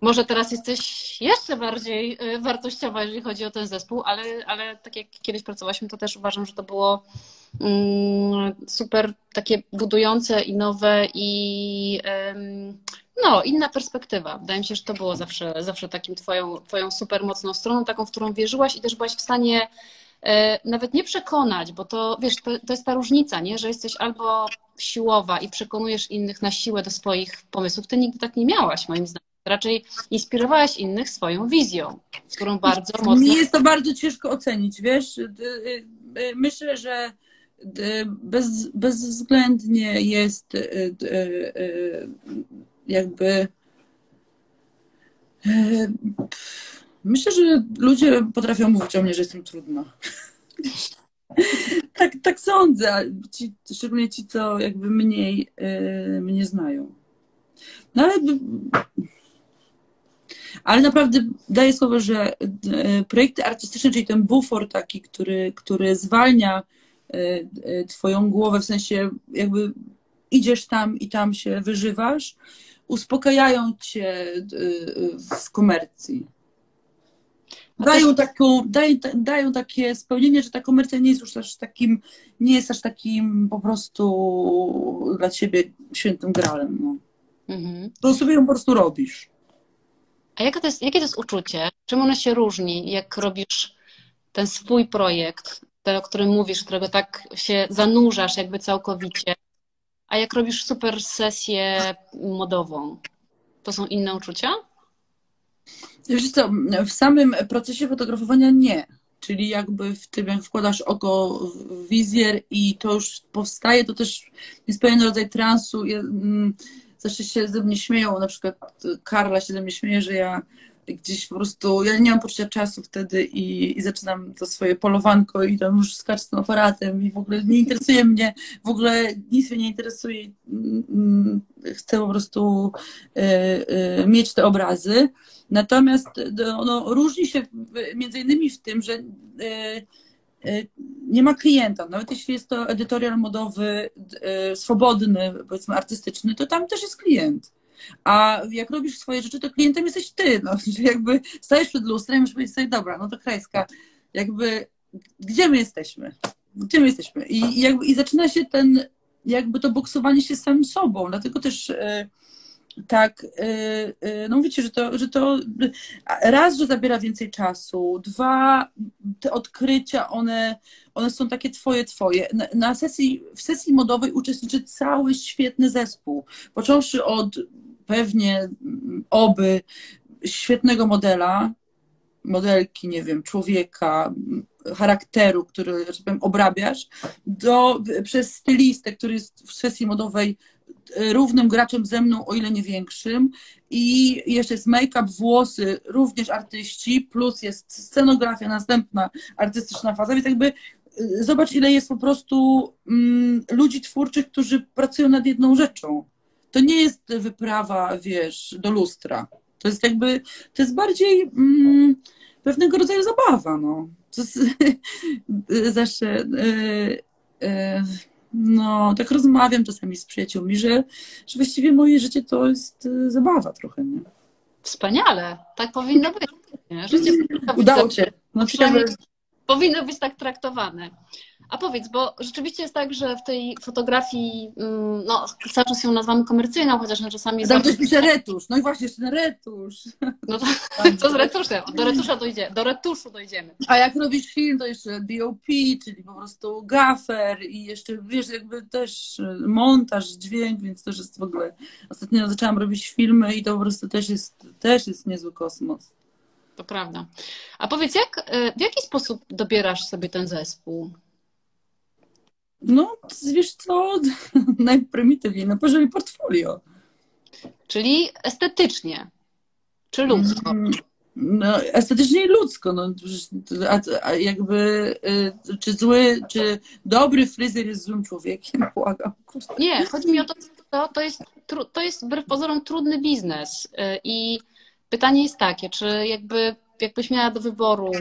może teraz jesteś jeszcze bardziej y, wartościowa, jeżeli chodzi o ten zespół, ale, ale tak jak kiedyś pracowałyśmy, to też uważam, że to było mm, super takie budujące i nowe i no, inna perspektywa. Wydaje mi się, że to było zawsze, zawsze takim twoją, twoją super mocną stroną, taką, w którą wierzyłaś i też byłaś w stanie e, nawet nie przekonać, bo to wiesz, to, to jest ta różnica, nie? że jesteś albo siłowa i przekonujesz innych na siłę do swoich pomysłów. Ty nigdy tak nie miałaś, moim zdaniem. Raczej inspirowałaś innych swoją wizją, którą bardzo mocno... Mi jest to bardzo ciężko ocenić, wiesz? Y, y, myślę, że bez, bezwzględnie jest y, jakby... Myślę, że ludzie potrafią mówić o mnie, że jestem trudna. tak, tak sądzę, ci, szczególnie ci, co jakby mniej mnie znają. No ale ale naprawdę daję słowo, że e, projekty artystyczne, czyli ten bufor taki, który, który zwalnia e, e, twoją głowę, w sensie jakby idziesz tam i tam się wyżywasz, uspokajają cię w komercji. Dają, taką, dają, dają takie spełnienie, że ta komercja nie jest już aż takim, nie jest aż takim po prostu dla ciebie świętym gralem. No. Mhm. To sobie ją po prostu robisz. A jakie to, jest, jakie to jest uczucie? Czym ono się różni, jak robisz ten swój projekt, ten, o którym mówisz, którego tak się zanurzasz jakby całkowicie, a jak robisz super sesję modową? To są inne uczucia? Wiesz co, w samym procesie fotografowania nie. Czyli jakby w tym, jak wkładasz oko w wizjer i to już powstaje, to też jest pewien rodzaj transu. Zawsze się ze mnie śmieją, na przykład Karla się ze mnie śmieje, że ja gdzieś po prostu, ja nie mam poczucia czasu wtedy i, i zaczynam to swoje polowanko i tam już skaczę z tym aparatem i w ogóle nie interesuje mnie, w ogóle nic mnie nie interesuje. Mm, chcę po prostu y, y, mieć te obrazy. Natomiast ono różni się między innymi w tym, że y, Y, nie ma klienta. Nawet jeśli jest to edytorial modowy, y, swobodny, powiedzmy artystyczny, to tam też jest klient. A jak robisz swoje rzeczy, to klientem jesteś ty. No, jakby stajesz przed lustrem i musisz powiedzieć sobie, dobra, no to krajska, jakby gdzie my jesteśmy? Gdzie my jesteśmy? I, jakby, i zaczyna się ten, jakby to boksowanie się z samym sobą. Dlatego też y, tak, y, y, no wiecie, że to, że to raz, że zabiera więcej czasu, dwa, te odkrycia, one, one są takie twoje, twoje. Na, na sesji, w sesji modowej uczestniczy cały świetny zespół, począwszy od pewnie mm, oby świetnego modela, modelki, nie wiem, człowieka, charakteru, który, że powiem, obrabiasz, do, przez stylistę, który jest w sesji modowej równym graczem ze mną, o ile nie większym. I jeszcze jest make-up, włosy, również artyści, plus jest scenografia, następna artystyczna faza, więc jakby y, zobacz, ile jest po prostu mm, ludzi twórczych, którzy pracują nad jedną rzeczą. To nie jest wyprawa, wiesz, do lustra. To jest jakby, to jest bardziej mm, pewnego rodzaju zabawa, no. To jest, zawsze... Yy, yy, no, tak rozmawiam czasami z przyjaciółmi, że, że właściwie moje życie to jest y, zabawa trochę, nie? Wspaniale, tak powinno być. Życie Udało się. No, przynajmniej powinno być tak traktowane. A powiedz, bo rzeczywiście jest tak, że w tej fotografii, mm, no cały czas ją nazywamy komercyjną, chociaż czasami... Tam ktoś pisze retusz, no i właśnie ten retusz. No to, co z retuszem? Do retusza dojdzie, do retuszu dojdziemy. A jak robisz film, to jeszcze DOP, czyli po prostu gaffer i jeszcze, wiesz, jakby też montaż, dźwięk, więc też jest w ogóle... Ostatnio zaczęłam robić filmy i to po prostu też jest, też jest niezły kosmos. To prawda. A powiedz, jak, w jaki sposób dobierasz sobie ten zespół? No, wiesz co, najprymitywniej, na poziomie portfolio. Czyli estetycznie, czy ludzko? Mm, no, estetycznie i ludzko. No, a, a jakby, y, czy zły, czy dobry fryzjer jest złym człowiekiem? Błagam. Nie, chodzi mi o to, to, to, jest, to jest wbrew pozorom trudny biznes. Y, I pytanie jest takie, czy jakby, jakbyś miała do wyboru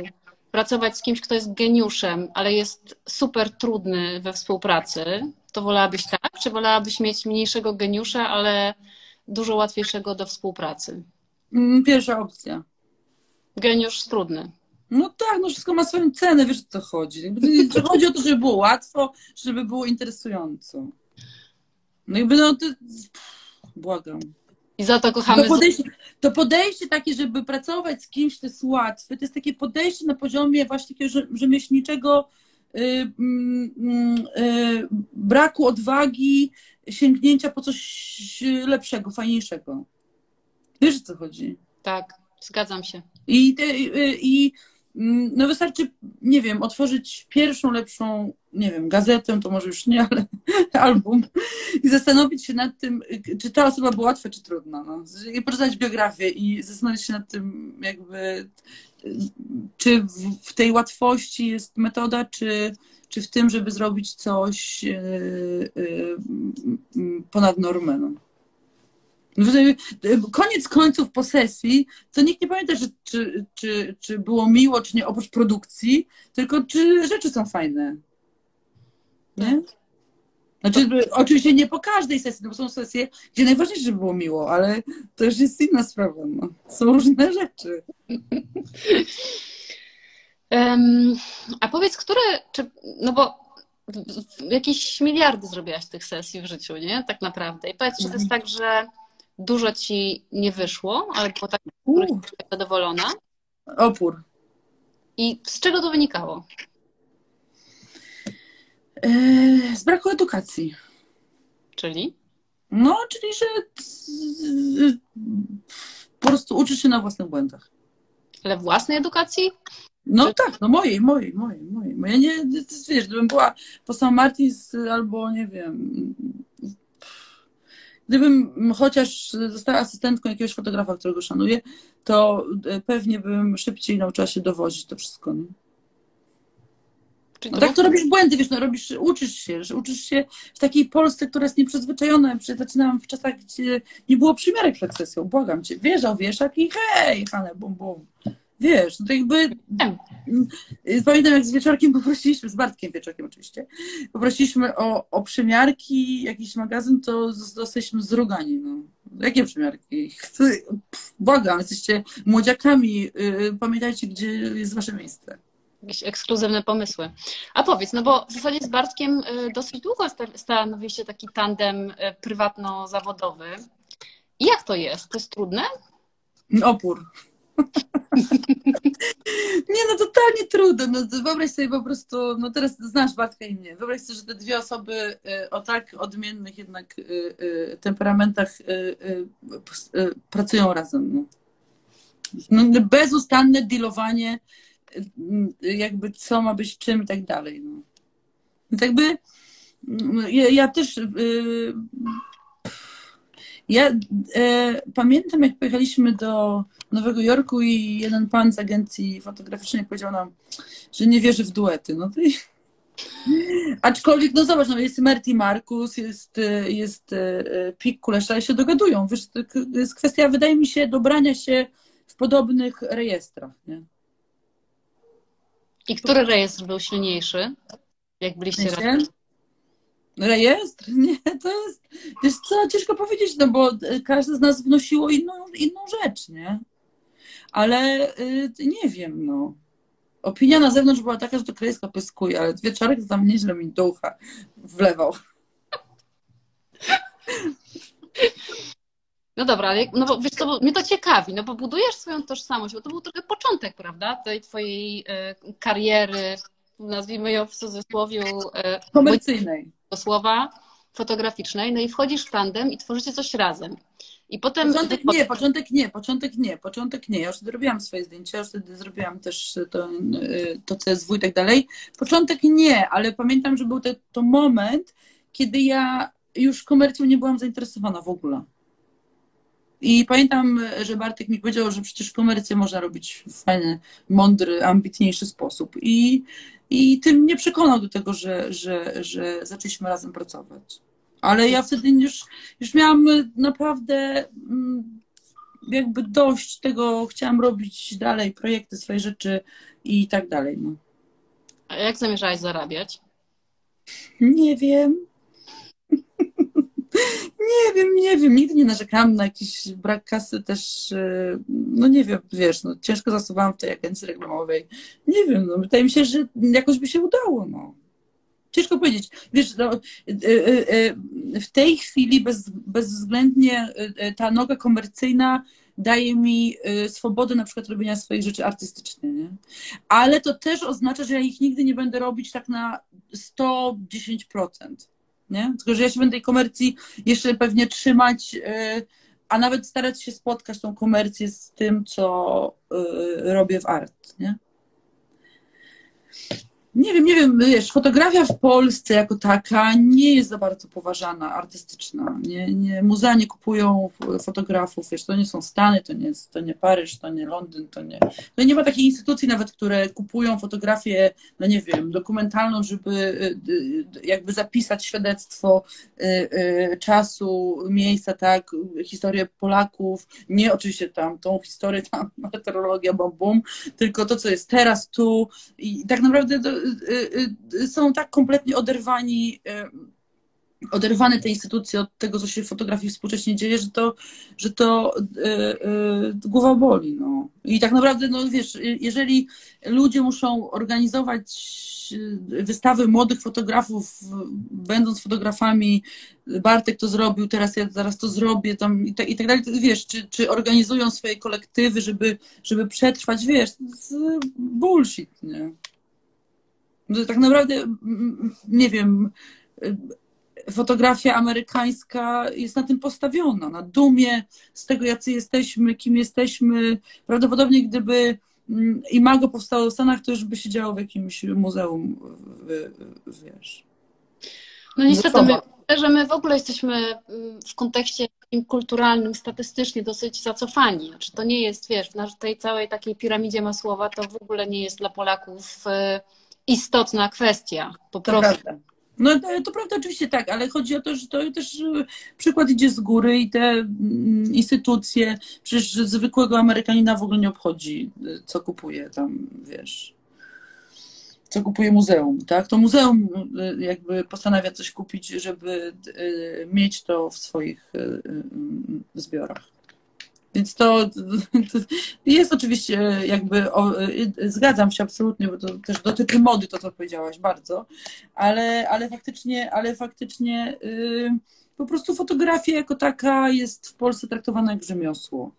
pracować z kimś, kto jest geniuszem, ale jest super trudny we współpracy, to wolałabyś tak? Czy wolałabyś mieć mniejszego geniusza, ale dużo łatwiejszego do współpracy? Mm, pierwsza opcja. Geniusz trudny. No tak, no wszystko ma swoją cenę, wiesz o co chodzi. Chodzi o to, żeby było łatwo, żeby było interesująco. No jakby no to... Błagam. I za to kochamy. To podejście, to podejście takie, żeby pracować z kimś, to jest łatwe. To jest takie podejście na poziomie właśnie takiego rzemieślniczego y, y, y, braku odwagi, sięgnięcia po coś lepszego, fajniejszego. Wiesz o co chodzi? Tak, zgadzam się. I, te, i no wystarczy, nie wiem, otworzyć pierwszą lepszą, nie wiem, gazetę, to może już nie, ale album i zastanowić się nad tym, czy ta osoba była łatwa, czy trudna. No. I poczytać biografię i zastanowić się nad tym, jakby, czy w, w tej łatwości jest metoda, czy, czy w tym, żeby zrobić coś yy, yy, ponad normę. No. Koniec końców po sesji, to nikt nie pamięta, że, czy, czy, czy było miło, czy nie, oprócz produkcji, tylko czy rzeczy są fajne. Nie? Znaczy, oczywiście nie po każdej sesji, no bo są sesje, gdzie najważniejsze, żeby było miło, ale to już jest inna sprawa. No. Są różne rzeczy. Um, a powiedz, które, czy, no bo jakieś miliardy zrobiłaś tych sesji w życiu, nie? Tak naprawdę. I powiedz, czy to jest mhm. tak, że dużo ci nie wyszło, ale było tak, zadowolona. Opór. I z czego to wynikało? E, z braku edukacji. Czyli? No, czyli że po prostu uczysz się na własnych błędach. Ale własnej edukacji? No Czy... tak, no mojej, mojej, mojej, mojej. Ja nie, wiesz, gdybym była po San Martins albo nie wiem, Gdybym chociaż została asystentką jakiegoś fotografa, którego szanuję, to e, pewnie bym szybciej nauczyła się dowozić to wszystko. Nie? No tak to robisz błędy, wiesz, no robisz, uczysz się, że uczysz się w takiej Polsce, która jest nieprzyzwyczajona. Ja zaczynałam w czasach, gdzie nie było przymiarek przed sesją, błagam cię. Wjeżdżał wieszak i hej, Hane, bum, bum. Wiesz, no to jakby pamiętam jak z wieczorkiem poprosiliśmy, z Bartkiem wieczorkiem oczywiście, poprosiliśmy o, o przymiarki, jakiś magazyn, to zostaliśmy zrugani. No. Jakie przymiarki? błagam, jesteście młodziakami, y, pamiętajcie, gdzie jest wasze miejsce. Jakieś ekskluzywne pomysły. A powiedz, no bo w zasadzie z Bartkiem y, dosyć długo stanowiliście taki tandem y, prywatno-zawodowy. I jak to jest? To jest trudne? Opór. nie, no totalnie trudne. No, wyobraź sobie po prostu, no teraz znasz Bartka i mnie. Wyobraź sobie, że te dwie osoby y, o tak odmiennych jednak y, y, temperamentach pracują razem. No. No, bezustanne dealowanie, jakby co ma być czym i tak dalej. No. Więc jakby ja, ja też ja e, pamiętam, jak pojechaliśmy do Nowego Jorku i jeden pan z agencji fotograficznej powiedział nam, że nie wierzy w duety. No to i... Aczkolwiek, no zobacz, no jest Merti Markus, jest, jest e, Pik Kulesza, ale się dogadują. Wiesz, to jest kwestia, wydaje mi się, dobrania się w podobnych rejestrach. Nie? I który rejestr był silniejszy? Jak byliście razem? Rejestr? Nie, to jest, wiesz co, ciężko powiedzieć, no bo każdy z nas wnosiło inną, inną rzecz, nie? Ale y, nie wiem, no. Opinia na zewnątrz była taka, że to krajska pyskuje, ale wieczorek tam nieźle mi ducha wlewał. No dobra, ale no bo wiesz co, mnie to ciekawi, no bo budujesz swoją tożsamość, bo to był trochę początek, prawda, tej twojej y, kariery, nazwijmy ją w cudzysłowie, y, komercyjnej słowa fotograficznej, no i wchodzisz w tandem i tworzycie coś razem. I potem... Początek nie, początek nie, początek nie, początek nie. Ja już zrobiłam swoje zdjęcia, już wtedy zrobiłam też to, to CSW i tak dalej. Początek nie, ale pamiętam, że był to, to moment, kiedy ja już komercją nie byłam zainteresowana w ogóle. I pamiętam, że Bartek mi powiedział, że przecież komercję można robić w fajny, mądry, ambitniejszy sposób. I, i tym mnie przekonał do tego, że, że, że zaczęliśmy razem pracować. Ale ja wtedy już, już miałam naprawdę mm, jakby dość tego, chciałam robić dalej projekty, swoje rzeczy i tak dalej. No. A jak zamierzałaś zarabiać? Nie wiem. Nie wiem, nie wiem, nigdy nie narzekałam na jakiś brak kasy też, e, no nie wiem, wiesz, no ciężko zasuwałam w tej agencji reklamowej. Nie wiem, no wydaje mi się, że jakoś by się udało, no. Ciężko powiedzieć. Wiesz, no, e, e, w tej chwili bez, bezwzględnie ta noga komercyjna daje mi swobodę na przykład robienia swoich rzeczy artystycznych, nie? Ale to też oznacza, że ja ich nigdy nie będę robić tak na 110% nie? Tylko, że ja się będę tej komercji jeszcze pewnie trzymać, y, a nawet starać się spotkać tą komercję z tym, co y, robię w art, nie? Nie wiem, nie wiem, wiesz, fotografia w Polsce jako taka nie jest za bardzo poważana, artystyczna. Nie, nie, muzea nie kupują fotografów, wiesz, to nie są Stany, to nie, to nie Paryż, to nie Londyn, to nie... No nie ma takiej instytucji nawet, które kupują fotografię, no nie wiem, dokumentalną, żeby y, y, jakby zapisać świadectwo y, czasu, miejsca, tak, historię Polaków, nie oczywiście tam tą historię, tam meteorologia, bum, bum, tylko to, co jest teraz, tu i tak naprawdę Y, y, są tak kompletnie oderwani, y, oderwane te instytucje od tego, co się w fotografii współcześnie dzieje, że to, że to głowa boli. No. I tak naprawdę, no wiesz, jeżeli ludzie muszą organizować wystawy młodych fotografów, będąc fotografami, Bartek to zrobił, teraz ja zaraz to zrobię, tam i tak, i tak dalej, wiesz, czy, czy organizują swoje kolektywy, żeby, żeby przetrwać, wiesz, bullshit, nie? Tak naprawdę, nie wiem, fotografia amerykańska jest na tym postawiona, na dumie z tego, jacy jesteśmy, kim jesteśmy. Prawdopodobnie gdyby Imago powstało w Stanach, to już by się działo w jakimś muzeum, wiesz. No niestety, my, że my w ogóle jesteśmy w kontekście kulturalnym, statystycznie dosyć zacofani. Znaczy, to nie jest, wiesz, w tej całej takiej piramidzie Masłowa to w ogóle nie jest dla Polaków istotna kwestia, po to prostu. Prawda. No to, to, prawda, oczywiście tak, ale chodzi o to, że to też e, przykład idzie z góry i te mm, instytucje, przecież zwykłego Amerykanina w ogóle nie obchodzi, e, co kupuje tam, wiesz, co kupuje muzeum, tak? To muzeum e, jakby postanawia coś kupić, żeby mieć to w swoich zbiorach. Więc to, to jest oczywiście jakby, o, zgadzam się absolutnie, bo to też dotyczy mody, to co powiedziałaś, bardzo, ale, ale faktycznie, ale faktycznie yy, po prostu fotografia jako taka jest w Polsce traktowana jak rzemiosło.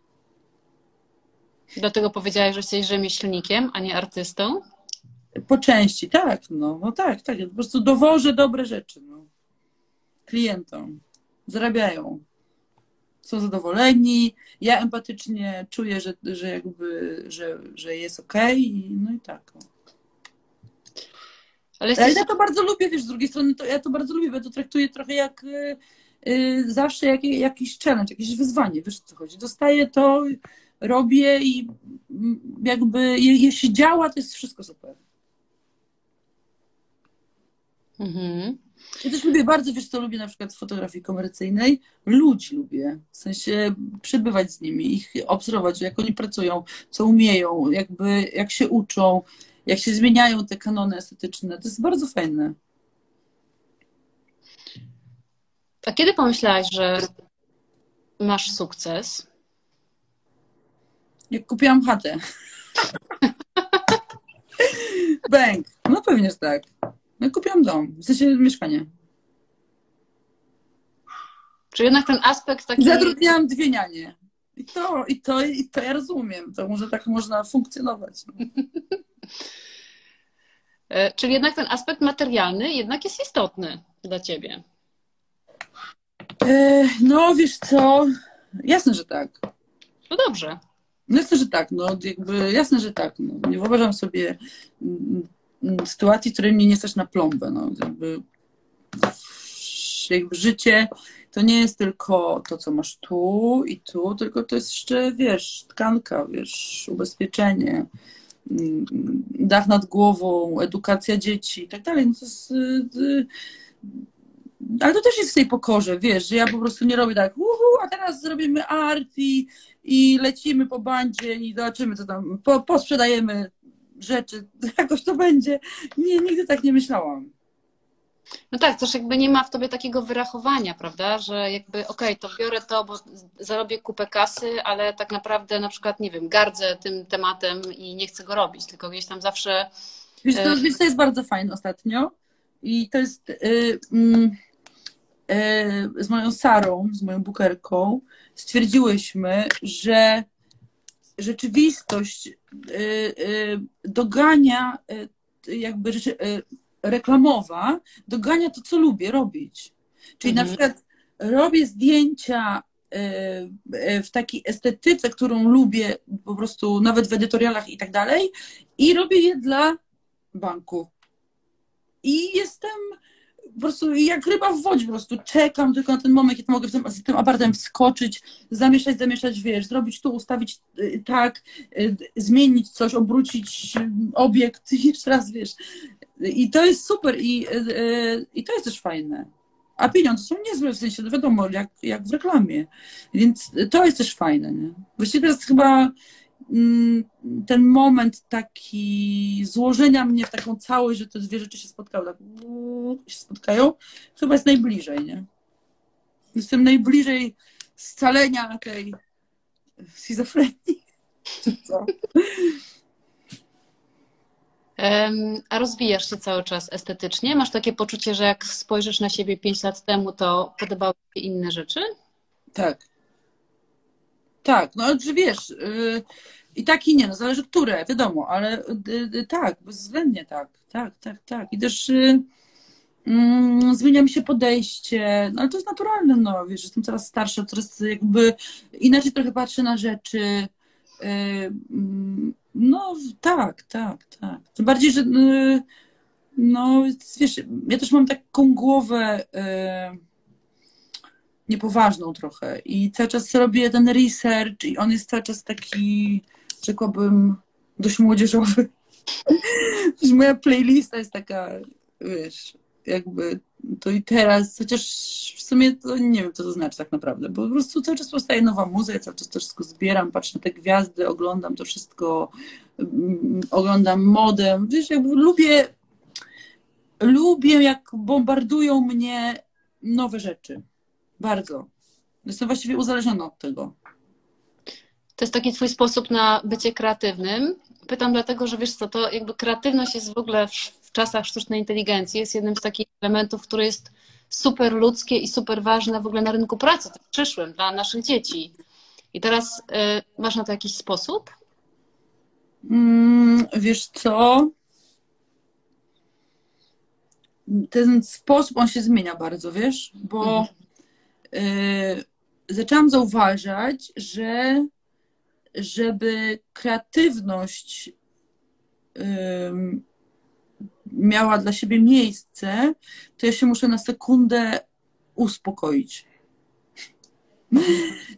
Dlatego powiedziałaś, że jesteś rzemieślnikiem, a nie artystą? Po części, tak, no, no tak, tak. po prostu dowożę dobre rzeczy no. klientom. Zarabiają. Są zadowoleni. Ja empatycznie czuję, że, że jakby, że, że jest okej. Okay, no i tak. No. Ale, jesteś... ja to bardzo lubię, wiesz, z drugiej strony to ja to bardzo lubię, bo to traktuję trochę jak yy, zawsze jak, jakiś challenge, jakieś wyzwanie, wiesz o co chodzi. Dostaję to, robię i jakby jeśli działa, to jest wszystko super. Mhm. Ja też lubię bardzo, wiesz co, lubię na przykład w fotografii komercyjnej, ludzi lubię, w sensie przebywać z nimi, ich obserwować, jak oni pracują, co umieją, jakby, jak się uczą, jak się zmieniają te kanony estetyczne, to jest bardzo fajne. A kiedy pomyślałaś, że masz sukces? Jak kupiłam chatę. Bęk. No pewnie, że tak. No kupiłam dom, w sensie mieszkanie. Czy jednak ten aspekt taki... Zatrudniałam dwie nianie. I to, i to, i to ja rozumiem. To może tak można funkcjonować. No. E, czyli jednak ten aspekt materialny jednak jest istotny dla ciebie. E, no wiesz co, jasne, że tak. No dobrze. No jasne, że tak. No, jakby, jasne, że tak. No, nie wyobrażam sobie mm, sytuacji, w której mnie nie stać na plombę. No, jakby, jakby życie to nie jest tylko to, co masz tu i tu, tylko to jest jeszcze, wiesz, tkanka, wiesz, ubezpieczenie, mm, dach nad głową, edukacja dzieci i tak dalej. No to jest, y, y, ale to też jest w tej pokorze, wiesz, że ja po prostu nie robię tak, uhu, a teraz zrobimy art i, i lecimy po bandzie i zobaczymy, co tam, po, posprzedajemy rzeczy, jakoś to będzie. Nie, nigdy tak nie myślałam. No tak, też jakby nie ma w tobie takiego wyrachowania, prawda, że jakby okej, okay, to biorę to, bo zarobię kupę kasy, ale tak naprawdę na przykład, nie wiem, gardzę tym tematem i nie chcę go robić, tylko gdzieś tam zawsze... Wiesz, to, e, wiesz, to jest bardzo fajne ostatnio i to jest yy, yy, z moją Sarą, z moją bukerką stwierdziłyśmy, że rzeczywistość y, y, dogania y, jakby reklamowa, dogania to, co lubię robić. Czyli mhm. na przykład robię zdjęcia w takiej estetyce, którą lubię po prostu nawet w edytorialach i tak dalej i robię je dla banku. I jestem po prostu jak ryba w wodzie, po prostu czekam tylko na ten moment, kiedy mogę z tym aparatem wskoczyć, zamieszać, zamieszać, wiesz, zrobić tu, ustawić y, tak, y, zmienić coś, obrócić y, obiekt, jeszcze raz, wiesz. I to jest super i, i to jest też fajne. A pieniądze są niezłe, w sensie, no wiadomo, jak, jak w reklamie. Więc to jest też fajne, nie? Właściwie jest chyba ten moment taki złożenia mnie w taką całość, że te dwie rzeczy się spotkały, tak się spotkają, chyba jest najbliżej, nie? Jestem najbliżej scalenia tej schizofrenii. Co? A rozwijasz się cały czas estetycznie? Masz takie poczucie, że jak spojrzysz na siebie 5 lat temu, to podobały ci się inne rzeczy? Tak. Tak, no że wiesz, yy, i tak i nie, no zależy które, wiadomo, ale yy, tak, bezwzględnie tak, tak, tak, tak. I też yy, zmienia mi się podejście, no ale to jest naturalne, no wiesz, jestem coraz starsza, coraz jakby inaczej trochę patrzę na rzeczy. Y, mm, no tak, tak, tak. Tym bardziej, że y, no wiesz, ja też mam taką głowę niepoważną trochę i cały czas robię ten research i on jest cały czas taki, rzekłabym, dość młodzieżowy. moja playlista jest taka, wiesz, jakby to i teraz, chociaż w sumie to nie wiem, co to znaczy tak naprawdę, bo po prostu cały czas powstaje nowa muzyka, cały czas to wszystko zbieram, patrzę na te gwiazdy, oglądam to wszystko, mm, oglądam modę, wiesz, jakby lubię, lubię jak bombardują mnie nowe rzeczy. Bardzo. Jestem właściwie uzależniona od tego. To jest taki twój sposób na bycie kreatywnym. Pytam dlatego, że wiesz co, to jakby kreatywność jest w ogóle w, w czasach sztucznej inteligencji, jest jednym z takich elementów, który jest super ludzkie i super ważne w ogóle na rynku pracy, w przyszłym, dla naszych dzieci. I teraz y, masz na to jakiś sposób? Mm, wiesz co? Ten sposób, on się zmienia bardzo, wiesz? Bo y, zaczęłam zauważać, że żeby kreatywność y, miała dla siebie miejsce, to ja się muszę na sekundę uspokoić.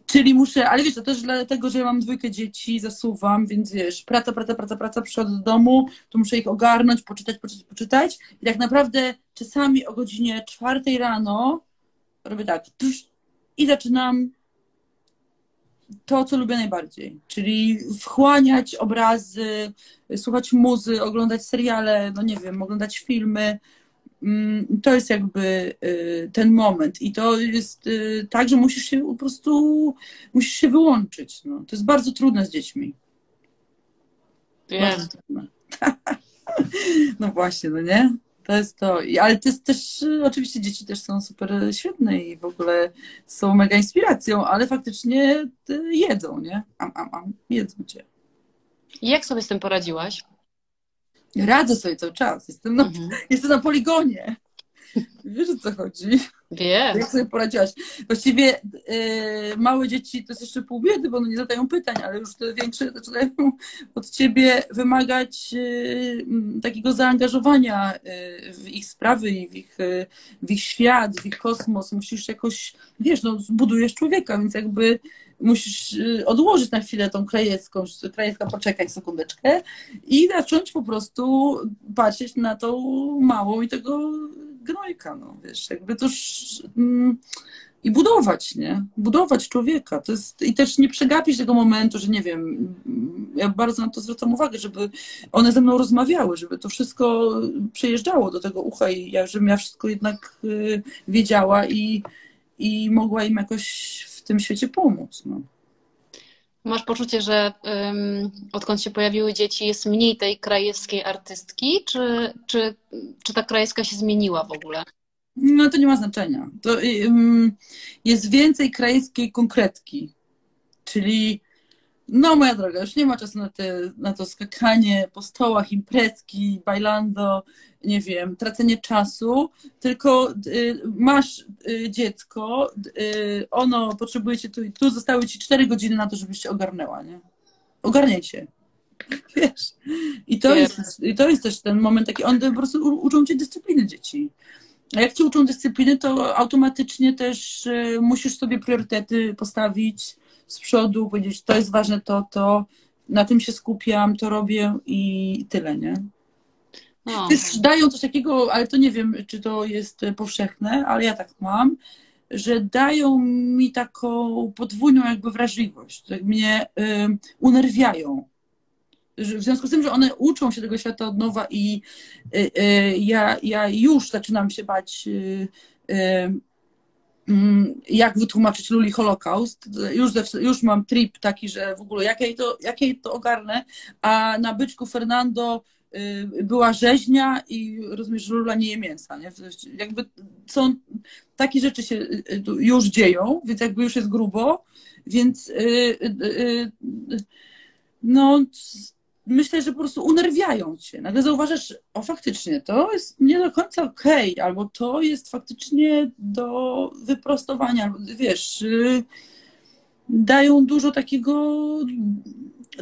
Czyli muszę, ale wiesz, to też dlatego, że ja mam dwójkę dzieci, zasuwam, więc wiesz, praca, praca, praca, praca, przychodzę do domu, to muszę ich ogarnąć, poczytać, poczytać, poczytać. I tak naprawdę czasami o godzinie czwartej rano robię tak i zaczynam to, co lubię najbardziej, czyli wchłaniać obrazy, słuchać muzy, oglądać seriale, no nie wiem, oglądać filmy, Mm, to jest jakby y, ten moment. I to jest y, tak, że musisz się po prostu musisz się wyłączyć. No. To jest bardzo trudne z dziećmi. Wiem. No właśnie, no nie? To jest to. Ale to jest też, y, oczywiście dzieci też są super świetne i w ogóle są mega inspiracją, ale faktycznie jedzą, nie? Am, am, am, jedzą cię. I jak sobie z tym poradziłaś? Radzę sobie cały czas. Jestem na, mhm. jestem na poligonie. Wiesz o co chodzi? Wiem. Jak sobie poradziłaś? Właściwie yy, małe dzieci to jest jeszcze pół biedy, bo one nie zadają pytań, ale już te większe zaczynają od ciebie wymagać yy, takiego zaangażowania yy, w ich sprawy i w ich, w ich świat, w ich kosmos. Musisz jakoś, wiesz, no zbudujesz człowieka, więc jakby musisz y, odłożyć na chwilę tą krajewską, krajewska poczekać sekundeczkę i zacząć po prostu patrzeć na tą małą i tego gnojka, no wiesz, jakby to mm, i budować, nie? Budować człowieka. To jest, I też nie przegapić tego momentu, że nie wiem, ja bardzo na to zwracam uwagę, żeby one ze mną rozmawiały, żeby to wszystko przejeżdżało do tego ucha i ja, żebym ja wszystko jednak y, wiedziała i, i mogła im jakoś tym świecie pomóc. No. Masz poczucie, że um, odkąd się pojawiły dzieci, jest mniej tej krajewskiej artystki, czy, czy, czy ta krajewska się zmieniła w ogóle? No to nie ma znaczenia. To um, jest więcej krajewskiej konkretki. Czyli, no moja droga, już nie ma czasu na, te, na to skakanie po stołach, imprezki, bailando, nie wiem, tracenie czasu, tylko y, masz y, dziecko, y, ono potrzebuje cię tu i tu, zostały ci cztery godziny na to, żebyś się ogarnęła, nie? Ogarniaj się. Wiesz? I to, jest, I to jest też ten moment taki, one po prostu uczą cię dyscypliny dzieci. A jak ci uczą dyscypliny, to automatycznie też musisz sobie priorytety postawić z przodu, powiedzieć, to jest ważne, to, to, na tym się skupiam, to robię i tyle, nie? No. Też dają coś takiego, ale to nie wiem, czy to jest powszechne, ale ja tak mam, że dają mi taką podwójną jakby wrażliwość, tak mnie y, unerwiają. W związku z tym, że one uczą się tego świata od nowa i y, y, ja, ja już zaczynam się bać y, y, jak wytłumaczyć Luli Holokaust. Już, już mam trip taki, że w ogóle jak jej to, jak jej to ogarnę, a na byczku Fernando Y, była rzeźnia i rozumiesz, że Lula nie je mięsa. Nie? Jakby są, takie rzeczy się y, y, już dzieją, więc jakby już jest grubo, więc no myślę, że po prostu unerwiają cię. Nagle zauważasz, o faktycznie, to jest nie do końca okej, okay, albo to jest faktycznie do wyprostowania, albo wiesz, dają dużo takiego,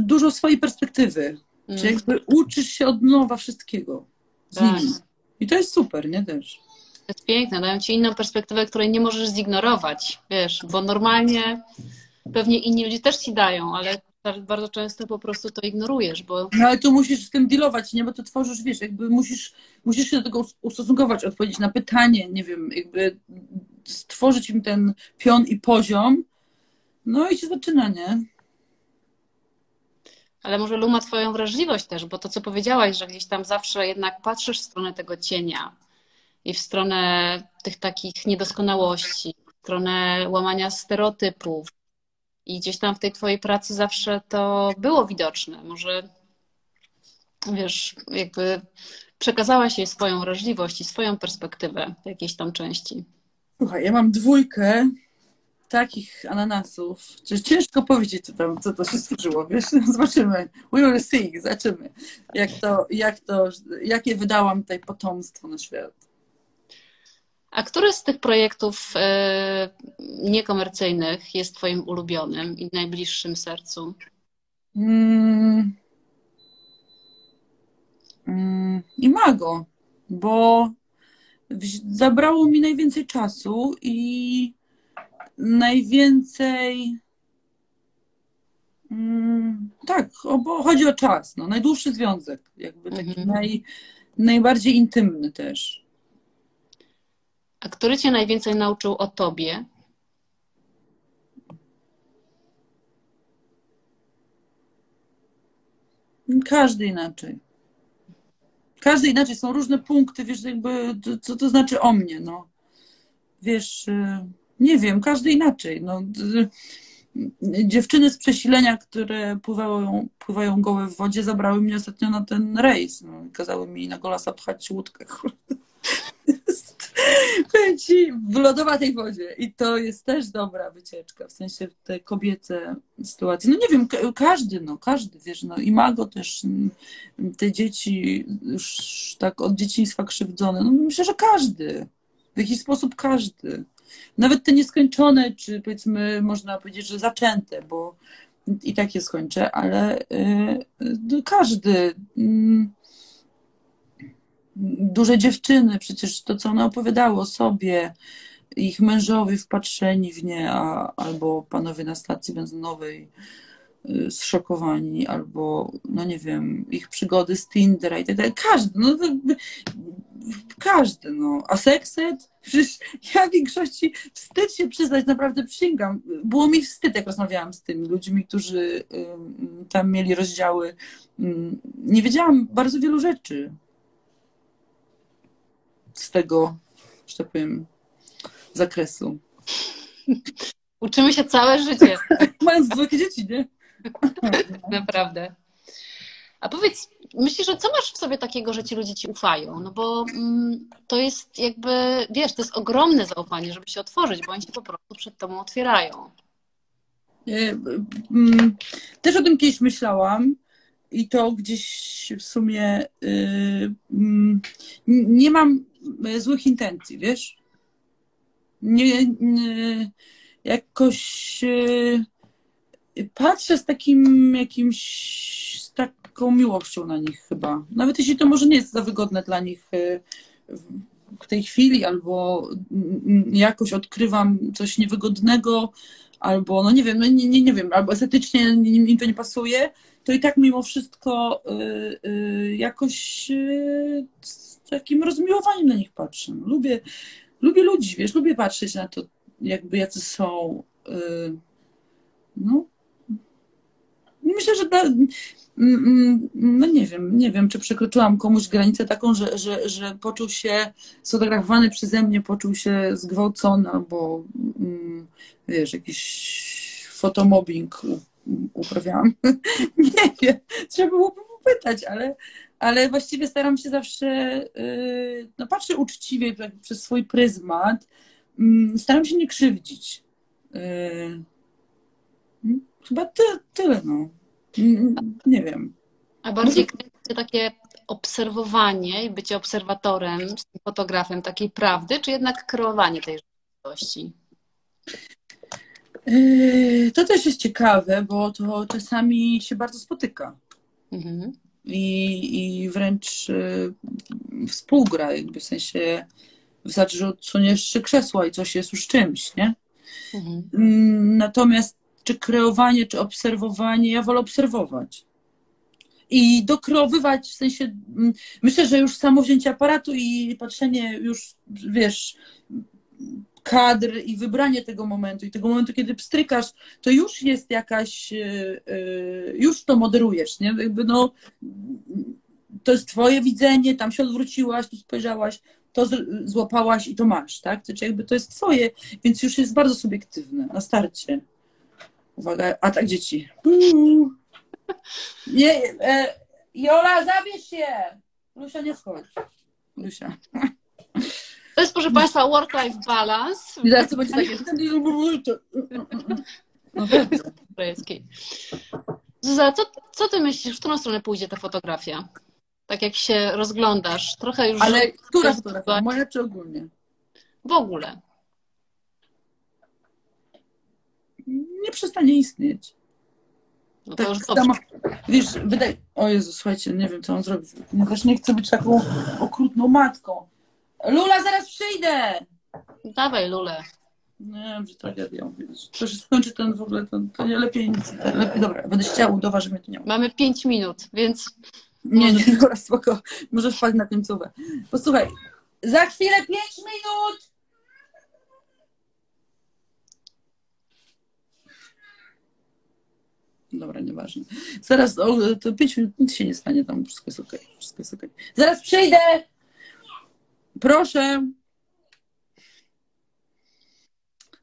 dużo swojej perspektywy Mm. Czyli jakby uczysz się od nowa wszystkiego z tak. nimi. I to jest super, nie też? To jest piękne, dają ci inną perspektywę, której nie możesz zignorować, wiesz, bo normalnie pewnie inni ludzie też ci dają, ale bardzo często po prostu to ignorujesz, bo... No ale tu musisz z tym dealować, nie? Bo to tworzysz, wiesz, jakby musisz, musisz się do tego ustosunkować, odpowiedzieć na pytanie, nie wiem, jakby stworzyć im ten pion i poziom, no i się zaczyna, nie? Ale może Luma twoją wrażliwość też, bo to, co powiedziałaś, że gdzieś tam zawsze jednak patrzysz w stronę tego cienia i w stronę tych takich niedoskonałości, w stronę łamania stereotypów. I gdzieś tam w tej twojej pracy zawsze to było widoczne. Może wiesz, jakby przekazałaś jej swoją wrażliwość i swoją perspektywę w jakiejś tam części. Słuchaj, ja mam dwójkę takich ananasów, że ciężko powiedzieć, co tam, co to się stworzyło, wiesz, zobaczymy, we will see, zobaczymy, jak to, jak to, jakie wydałam tutaj potomstwo na świat. A który z tych projektów e, niekomercyjnych jest twoim ulubionym i najbliższym sercu? Mm. Mm. Imago, bo zabrało mi najwięcej czasu i najwięcej. Mm, tak, bo chodzi o czas. No, najdłuższy związek, jakby taki mhm. naj, najbardziej intymny też. A który cię najwięcej nauczył o tobie? Każdy inaczej. Każdy inaczej. Są różne punkty, wiesz, jakby, co to znaczy o mnie, no. Wiesz, y, nie wiem, każdy inaczej. No, dziewczyny z przesilenia, które pływają, pływają gołe w wodzie, zabrały mnie ostatnio na ten rejs. No, kazały mi na golasa pchać łódkę. Ci w lodowatej wodzie. I to jest też dobra wycieczka, w sensie te kobiece sytuacje. No nie wiem, każdy, no każdy, wiesz, no i Mago też, te dzieci już tak od dzieciństwa krzywdzone. No myślę, że każdy. W jakiś sposób każdy. Nawet te nieskończone, czy powiedzmy, można powiedzieć, że zaczęte, bo i tak je skończę, ale y, każdy. Y, duże dziewczyny, przecież to, co one opowiadały o sobie, ich mężowie wpatrzeni w nie, a, albo panowie na stacji benzynowej y, zszokowani, albo, no nie wiem, ich przygody z Tindera i tak dalej. Każdy, no każdy, no. A sekset? Przecież ja w większości wstyd się przyznać, naprawdę przysięgam. Było mi wstyd, jak rozmawiałam z tymi ludźmi, którzy tam mieli rozdziały. Nie wiedziałam bardzo wielu rzeczy z tego, że tak powiem, zakresu. Uczymy się całe życie. Mając dwójkę dzieci, nie? Naprawdę. A powiedz, myślisz, że co masz w sobie takiego, że ci ludzie ci ufają? No bo mm, to jest jakby, wiesz, to jest ogromne zaufanie, żeby się otworzyć, bo oni się po prostu przed tobą otwierają. Mm, też o tym kiedyś myślałam i to gdzieś w sumie y, mm, nie mam złych intencji, wiesz? Nie, nie jakoś y, patrzę z takim jakimś, z taką miłością na nich chyba. Nawet jeśli to może nie jest za wygodne dla nich y, w tej chwili, albo jakoś odkrywam coś niewygodnego, albo no nie wiem, no nie, nie, nie wiem, albo estetycznie im to nie pasuje, to i tak mimo wszystko y, y, jakoś y, z takim rozmiłowaniem na nich patrzę. Lubię, lubię ludzi, wiesz, lubię patrzeć na to, jakby jacy są. No. Myślę, że da, no nie wiem, nie wiem, czy przekroczyłam komuś granicę taką, że, że, że poczuł się sfotografowany przeze mnie, poczuł się zgwałcony, albo mm, wiesz, jakiś fotomobbing uprawiałam. nie wiem, trzeba byłoby pytać, ale, ale właściwie staram się zawsze, yy, no patrzę uczciwie przez swój pryzmat, mm, staram się nie krzywdzić. Yy, chyba ty, tyle, no. Nie wiem. A bardziej takie obserwowanie i bycie obserwatorem, fotografem takiej prawdy, czy jednak kreowanie tej rzeczywistości? Yy, to też jest ciekawe, bo to czasami się bardzo spotyka. Mhm. I, I wręcz y, współgra, jakby w sensie wystarczy, że odsuniesz się krzesła i coś jest już czymś, nie? Mhm. Mm, natomiast czy kreowanie, czy obserwowanie, ja wolę obserwować. I dokreowywać, w sensie, mm, myślę, że już samo wzięcie aparatu i patrzenie już, wiesz, kadr i wybranie tego momentu i tego momentu, kiedy pstrykasz, to już jest jakaś, e, e, już to moderujesz, nie? Jakby no, to jest twoje widzenie, tam się odwróciłaś, tu spojrzałaś, to złapałaś i to masz, tak? To znaczy jakby to jest twoje, więc już jest bardzo subiektywne na starcie. Uwaga, atak dzieci. Nie, e, Jola, zabierz się! Lusia, nie wchodź. Lusia. To jest, proszę Państwa, work-life balance I zaraz to będzie takie... No. Zuza, co, co ty myślisz, w którą stronę pójdzie ta fotografia? Tak jak się rozglądasz, trochę już Ale która fotografia? Moja czy ogólnie? w ogóle. Nie przestanie istnieć. No to Tak już wiesz, wydaje... O Jezu, słuchajcie, nie wiem, co on zrobić. Ja też nie chcę być taką okrutną matką. Lula, zaraz przyjdę! Dawaj, Lule. Nie wiem, że tragedia. To się skończy ten w ogóle, to, to nie lepiej nic. Lepiej, dobra, będę chciała udawać, że mnie tu nie ma. Mamy pięć minut, więc Nie, nie, dobra, spoko. Może wpaść na końcówę. Posłuchaj, za chwilę pięć minut! Dobra, nieważne. Zaraz, o, to pięć minut, nic się nie stanie tam, wszystko jest okej, wszystko jest okej. Zaraz przyjdę! Proszę!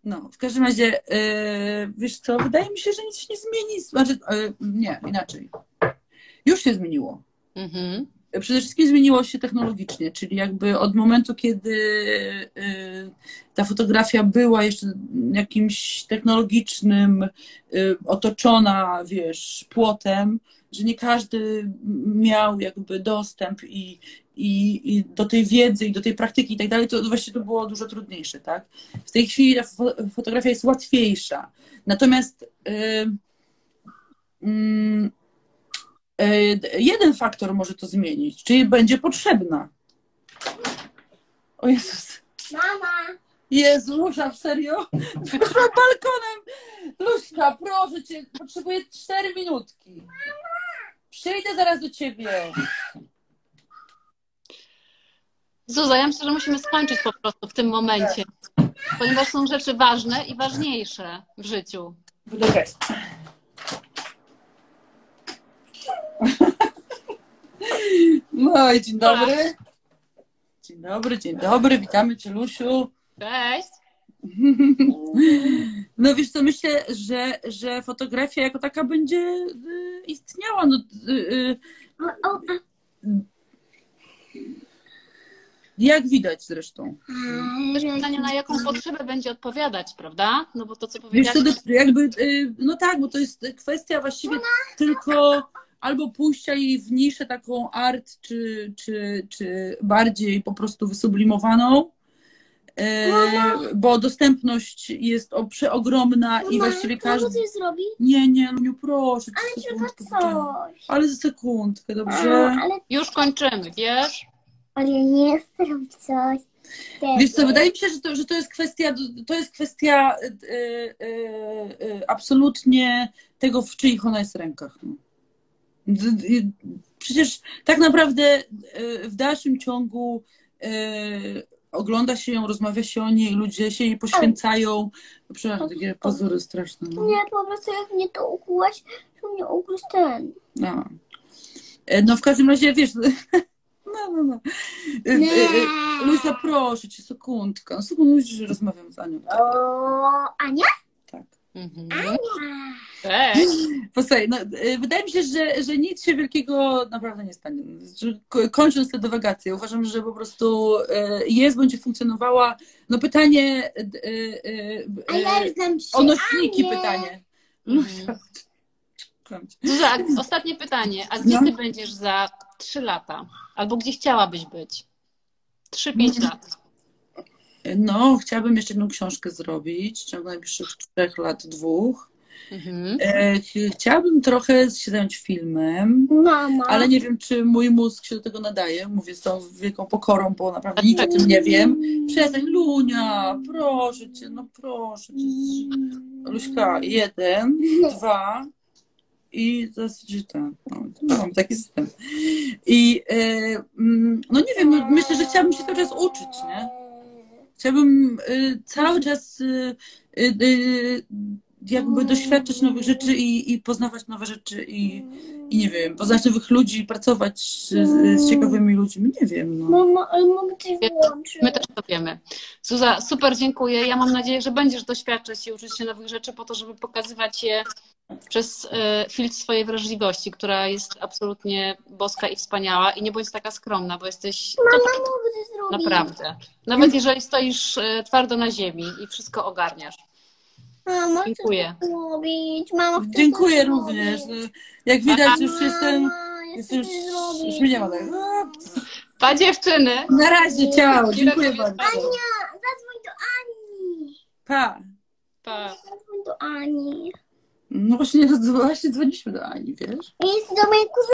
No, w każdym razie, yy, wiesz co, wydaje mi się, że nic się nie zmieni. Znaczy, yy, nie, inaczej. Już się zmieniło. mhm. Przede wszystkim zmieniło się technologicznie, czyli jakby od momentu, kiedy y, ta fotografia była jeszcze jakimś technologicznym, y, otoczona, wiesz, płotem, że nie każdy miał jakby dostęp i, i, i do tej wiedzy i do tej praktyki i tak dalej, to właśnie to było dużo trudniejsze, tak? W tej chwili fotografia jest łatwiejsza. Natomiast y, mm, E, jeden faktor może to zmienić, czyli będzie potrzebna. O Jezus. Mama! Jezu, Lusia, serio? Wyszła balkonem. Luśka, proszę cię, potrzebuję cztery minutki. Przyjdę zaraz do ciebie. Zuza, ja myślę, że musimy skończyć po prostu w tym momencie, ponieważ są rzeczy ważne i ważniejsze w życiu. Dobra. No i dzień dobry. Dzień dobry, dzień dobry, witamy Cię, Lusiu. Cześć! No wiesz co, myślę, że, że fotografia jako taka będzie y, istniała. No, y, y, jak widać zresztą. Też pytanie, na jaką potrzebę będzie odpowiadać, prawda? No bo to, co Wiesz co, jakby, no tak, bo to jest kwestia właściwie tylko albo pójścia jej w niszę taką art, czy, czy, czy bardziej po prostu wysublimowaną, y, bo dostępność jest przeogromna i właściwie każdy... coś zrobić? Nie, nie, Luniu, proszę. cię, Tylko coś. Ale za sekundkę, dobrze? ale, już kończymy, wiesz? ale nie chcę robić coś. Wiesz co, wydaje mi się, że to, że to jest kwestia, to jest kwestia y, y, y, y, absolutnie tego, w czyich ona jest rękach. Y, Przecież tak naprawdę y, w dalszym ciągu y, ogląda się ją, rozmawia się o niej, ludzie się jej poświęcają. Przepraszam, takie pazury straszne. No. Nie, po prostu jak mnie to ukułaś, to mnie ugryzł ten. No. E, no w każdym razie, wiesz, no, no, no. Y, y, y, Luźna, proszę cię, sekundkę. Sekundkę, że rozmawiam z Anią. O, Ania? Tak. Mhm. Ania. Cześć! Posłuchaj, no, y, wydaje mi się, że, że nic się wielkiego naprawdę nie stanie. Kończąc te dywagacje, uważam, że po prostu y, jest, będzie funkcjonowała. No pytanie y, A ja już znam się. o nośniki Anię. pytanie. Mhm. Ostatnie pytanie. A gdzie No. ty będziesz za trzy lata? Albo gdzie chciałabyś być? Trzy, pięć Mhm. lat. No, chciałabym jeszcze jedną książkę zrobić w ciągu najbliższych trzech lat, dwóch. Mhm. E, ch- chciałabym trochę się zająć filmem. Mama. Ale nie wiem, czy mój mózg się do tego nadaje. Mówię z tą wielką pokorą, bo naprawdę nic o tym nie wiem. Przestań, Lunia, proszę cię, no proszę cię. Luśka, jeden, dwa i zasadzie tak. No, no, mam taki system. I e, mm, no nie wiem, no, myślę, że chciałabym się cały czas uczyć, nie? Chciałabym e, cały czas e, e, jakby doświadczać nowych rzeczy i, i poznawać nowe rzeczy i, i nie wiem, poznać nowych ludzi, pracować z, z ciekawymi ludźmi, nie wiem. No. Mama, coś włączyć. My też to wiemy. Zuza, super dziękuję. Ja mam nadzieję, że będziesz doświadczać i uczyć się nowych rzeczy po to, żeby pokazywać je przez e, filtr swojej wrażliwości, która jest absolutnie boska i wspaniała. I nie bądź taka skromna, bo jesteś to Mama, mogę coś zrobić. naprawdę. Nawet jeżeli stoisz e, twardo na ziemi i wszystko ogarniasz. Mama, Dziękuję. zrobić. Mama, Dziękuję również. zrobić. Jak widać, już Mama, jestem. jestem już, już mnie nie ma tak. Pa dziewczyny! Na razie, ciao. Dziękuję bardzo. Ania, zadzwoń do Ani. Pa. Pa. Zadzwoń do Ani. No właśnie, właśnie dzwoniliśmy do Ani, wiesz? Do mojej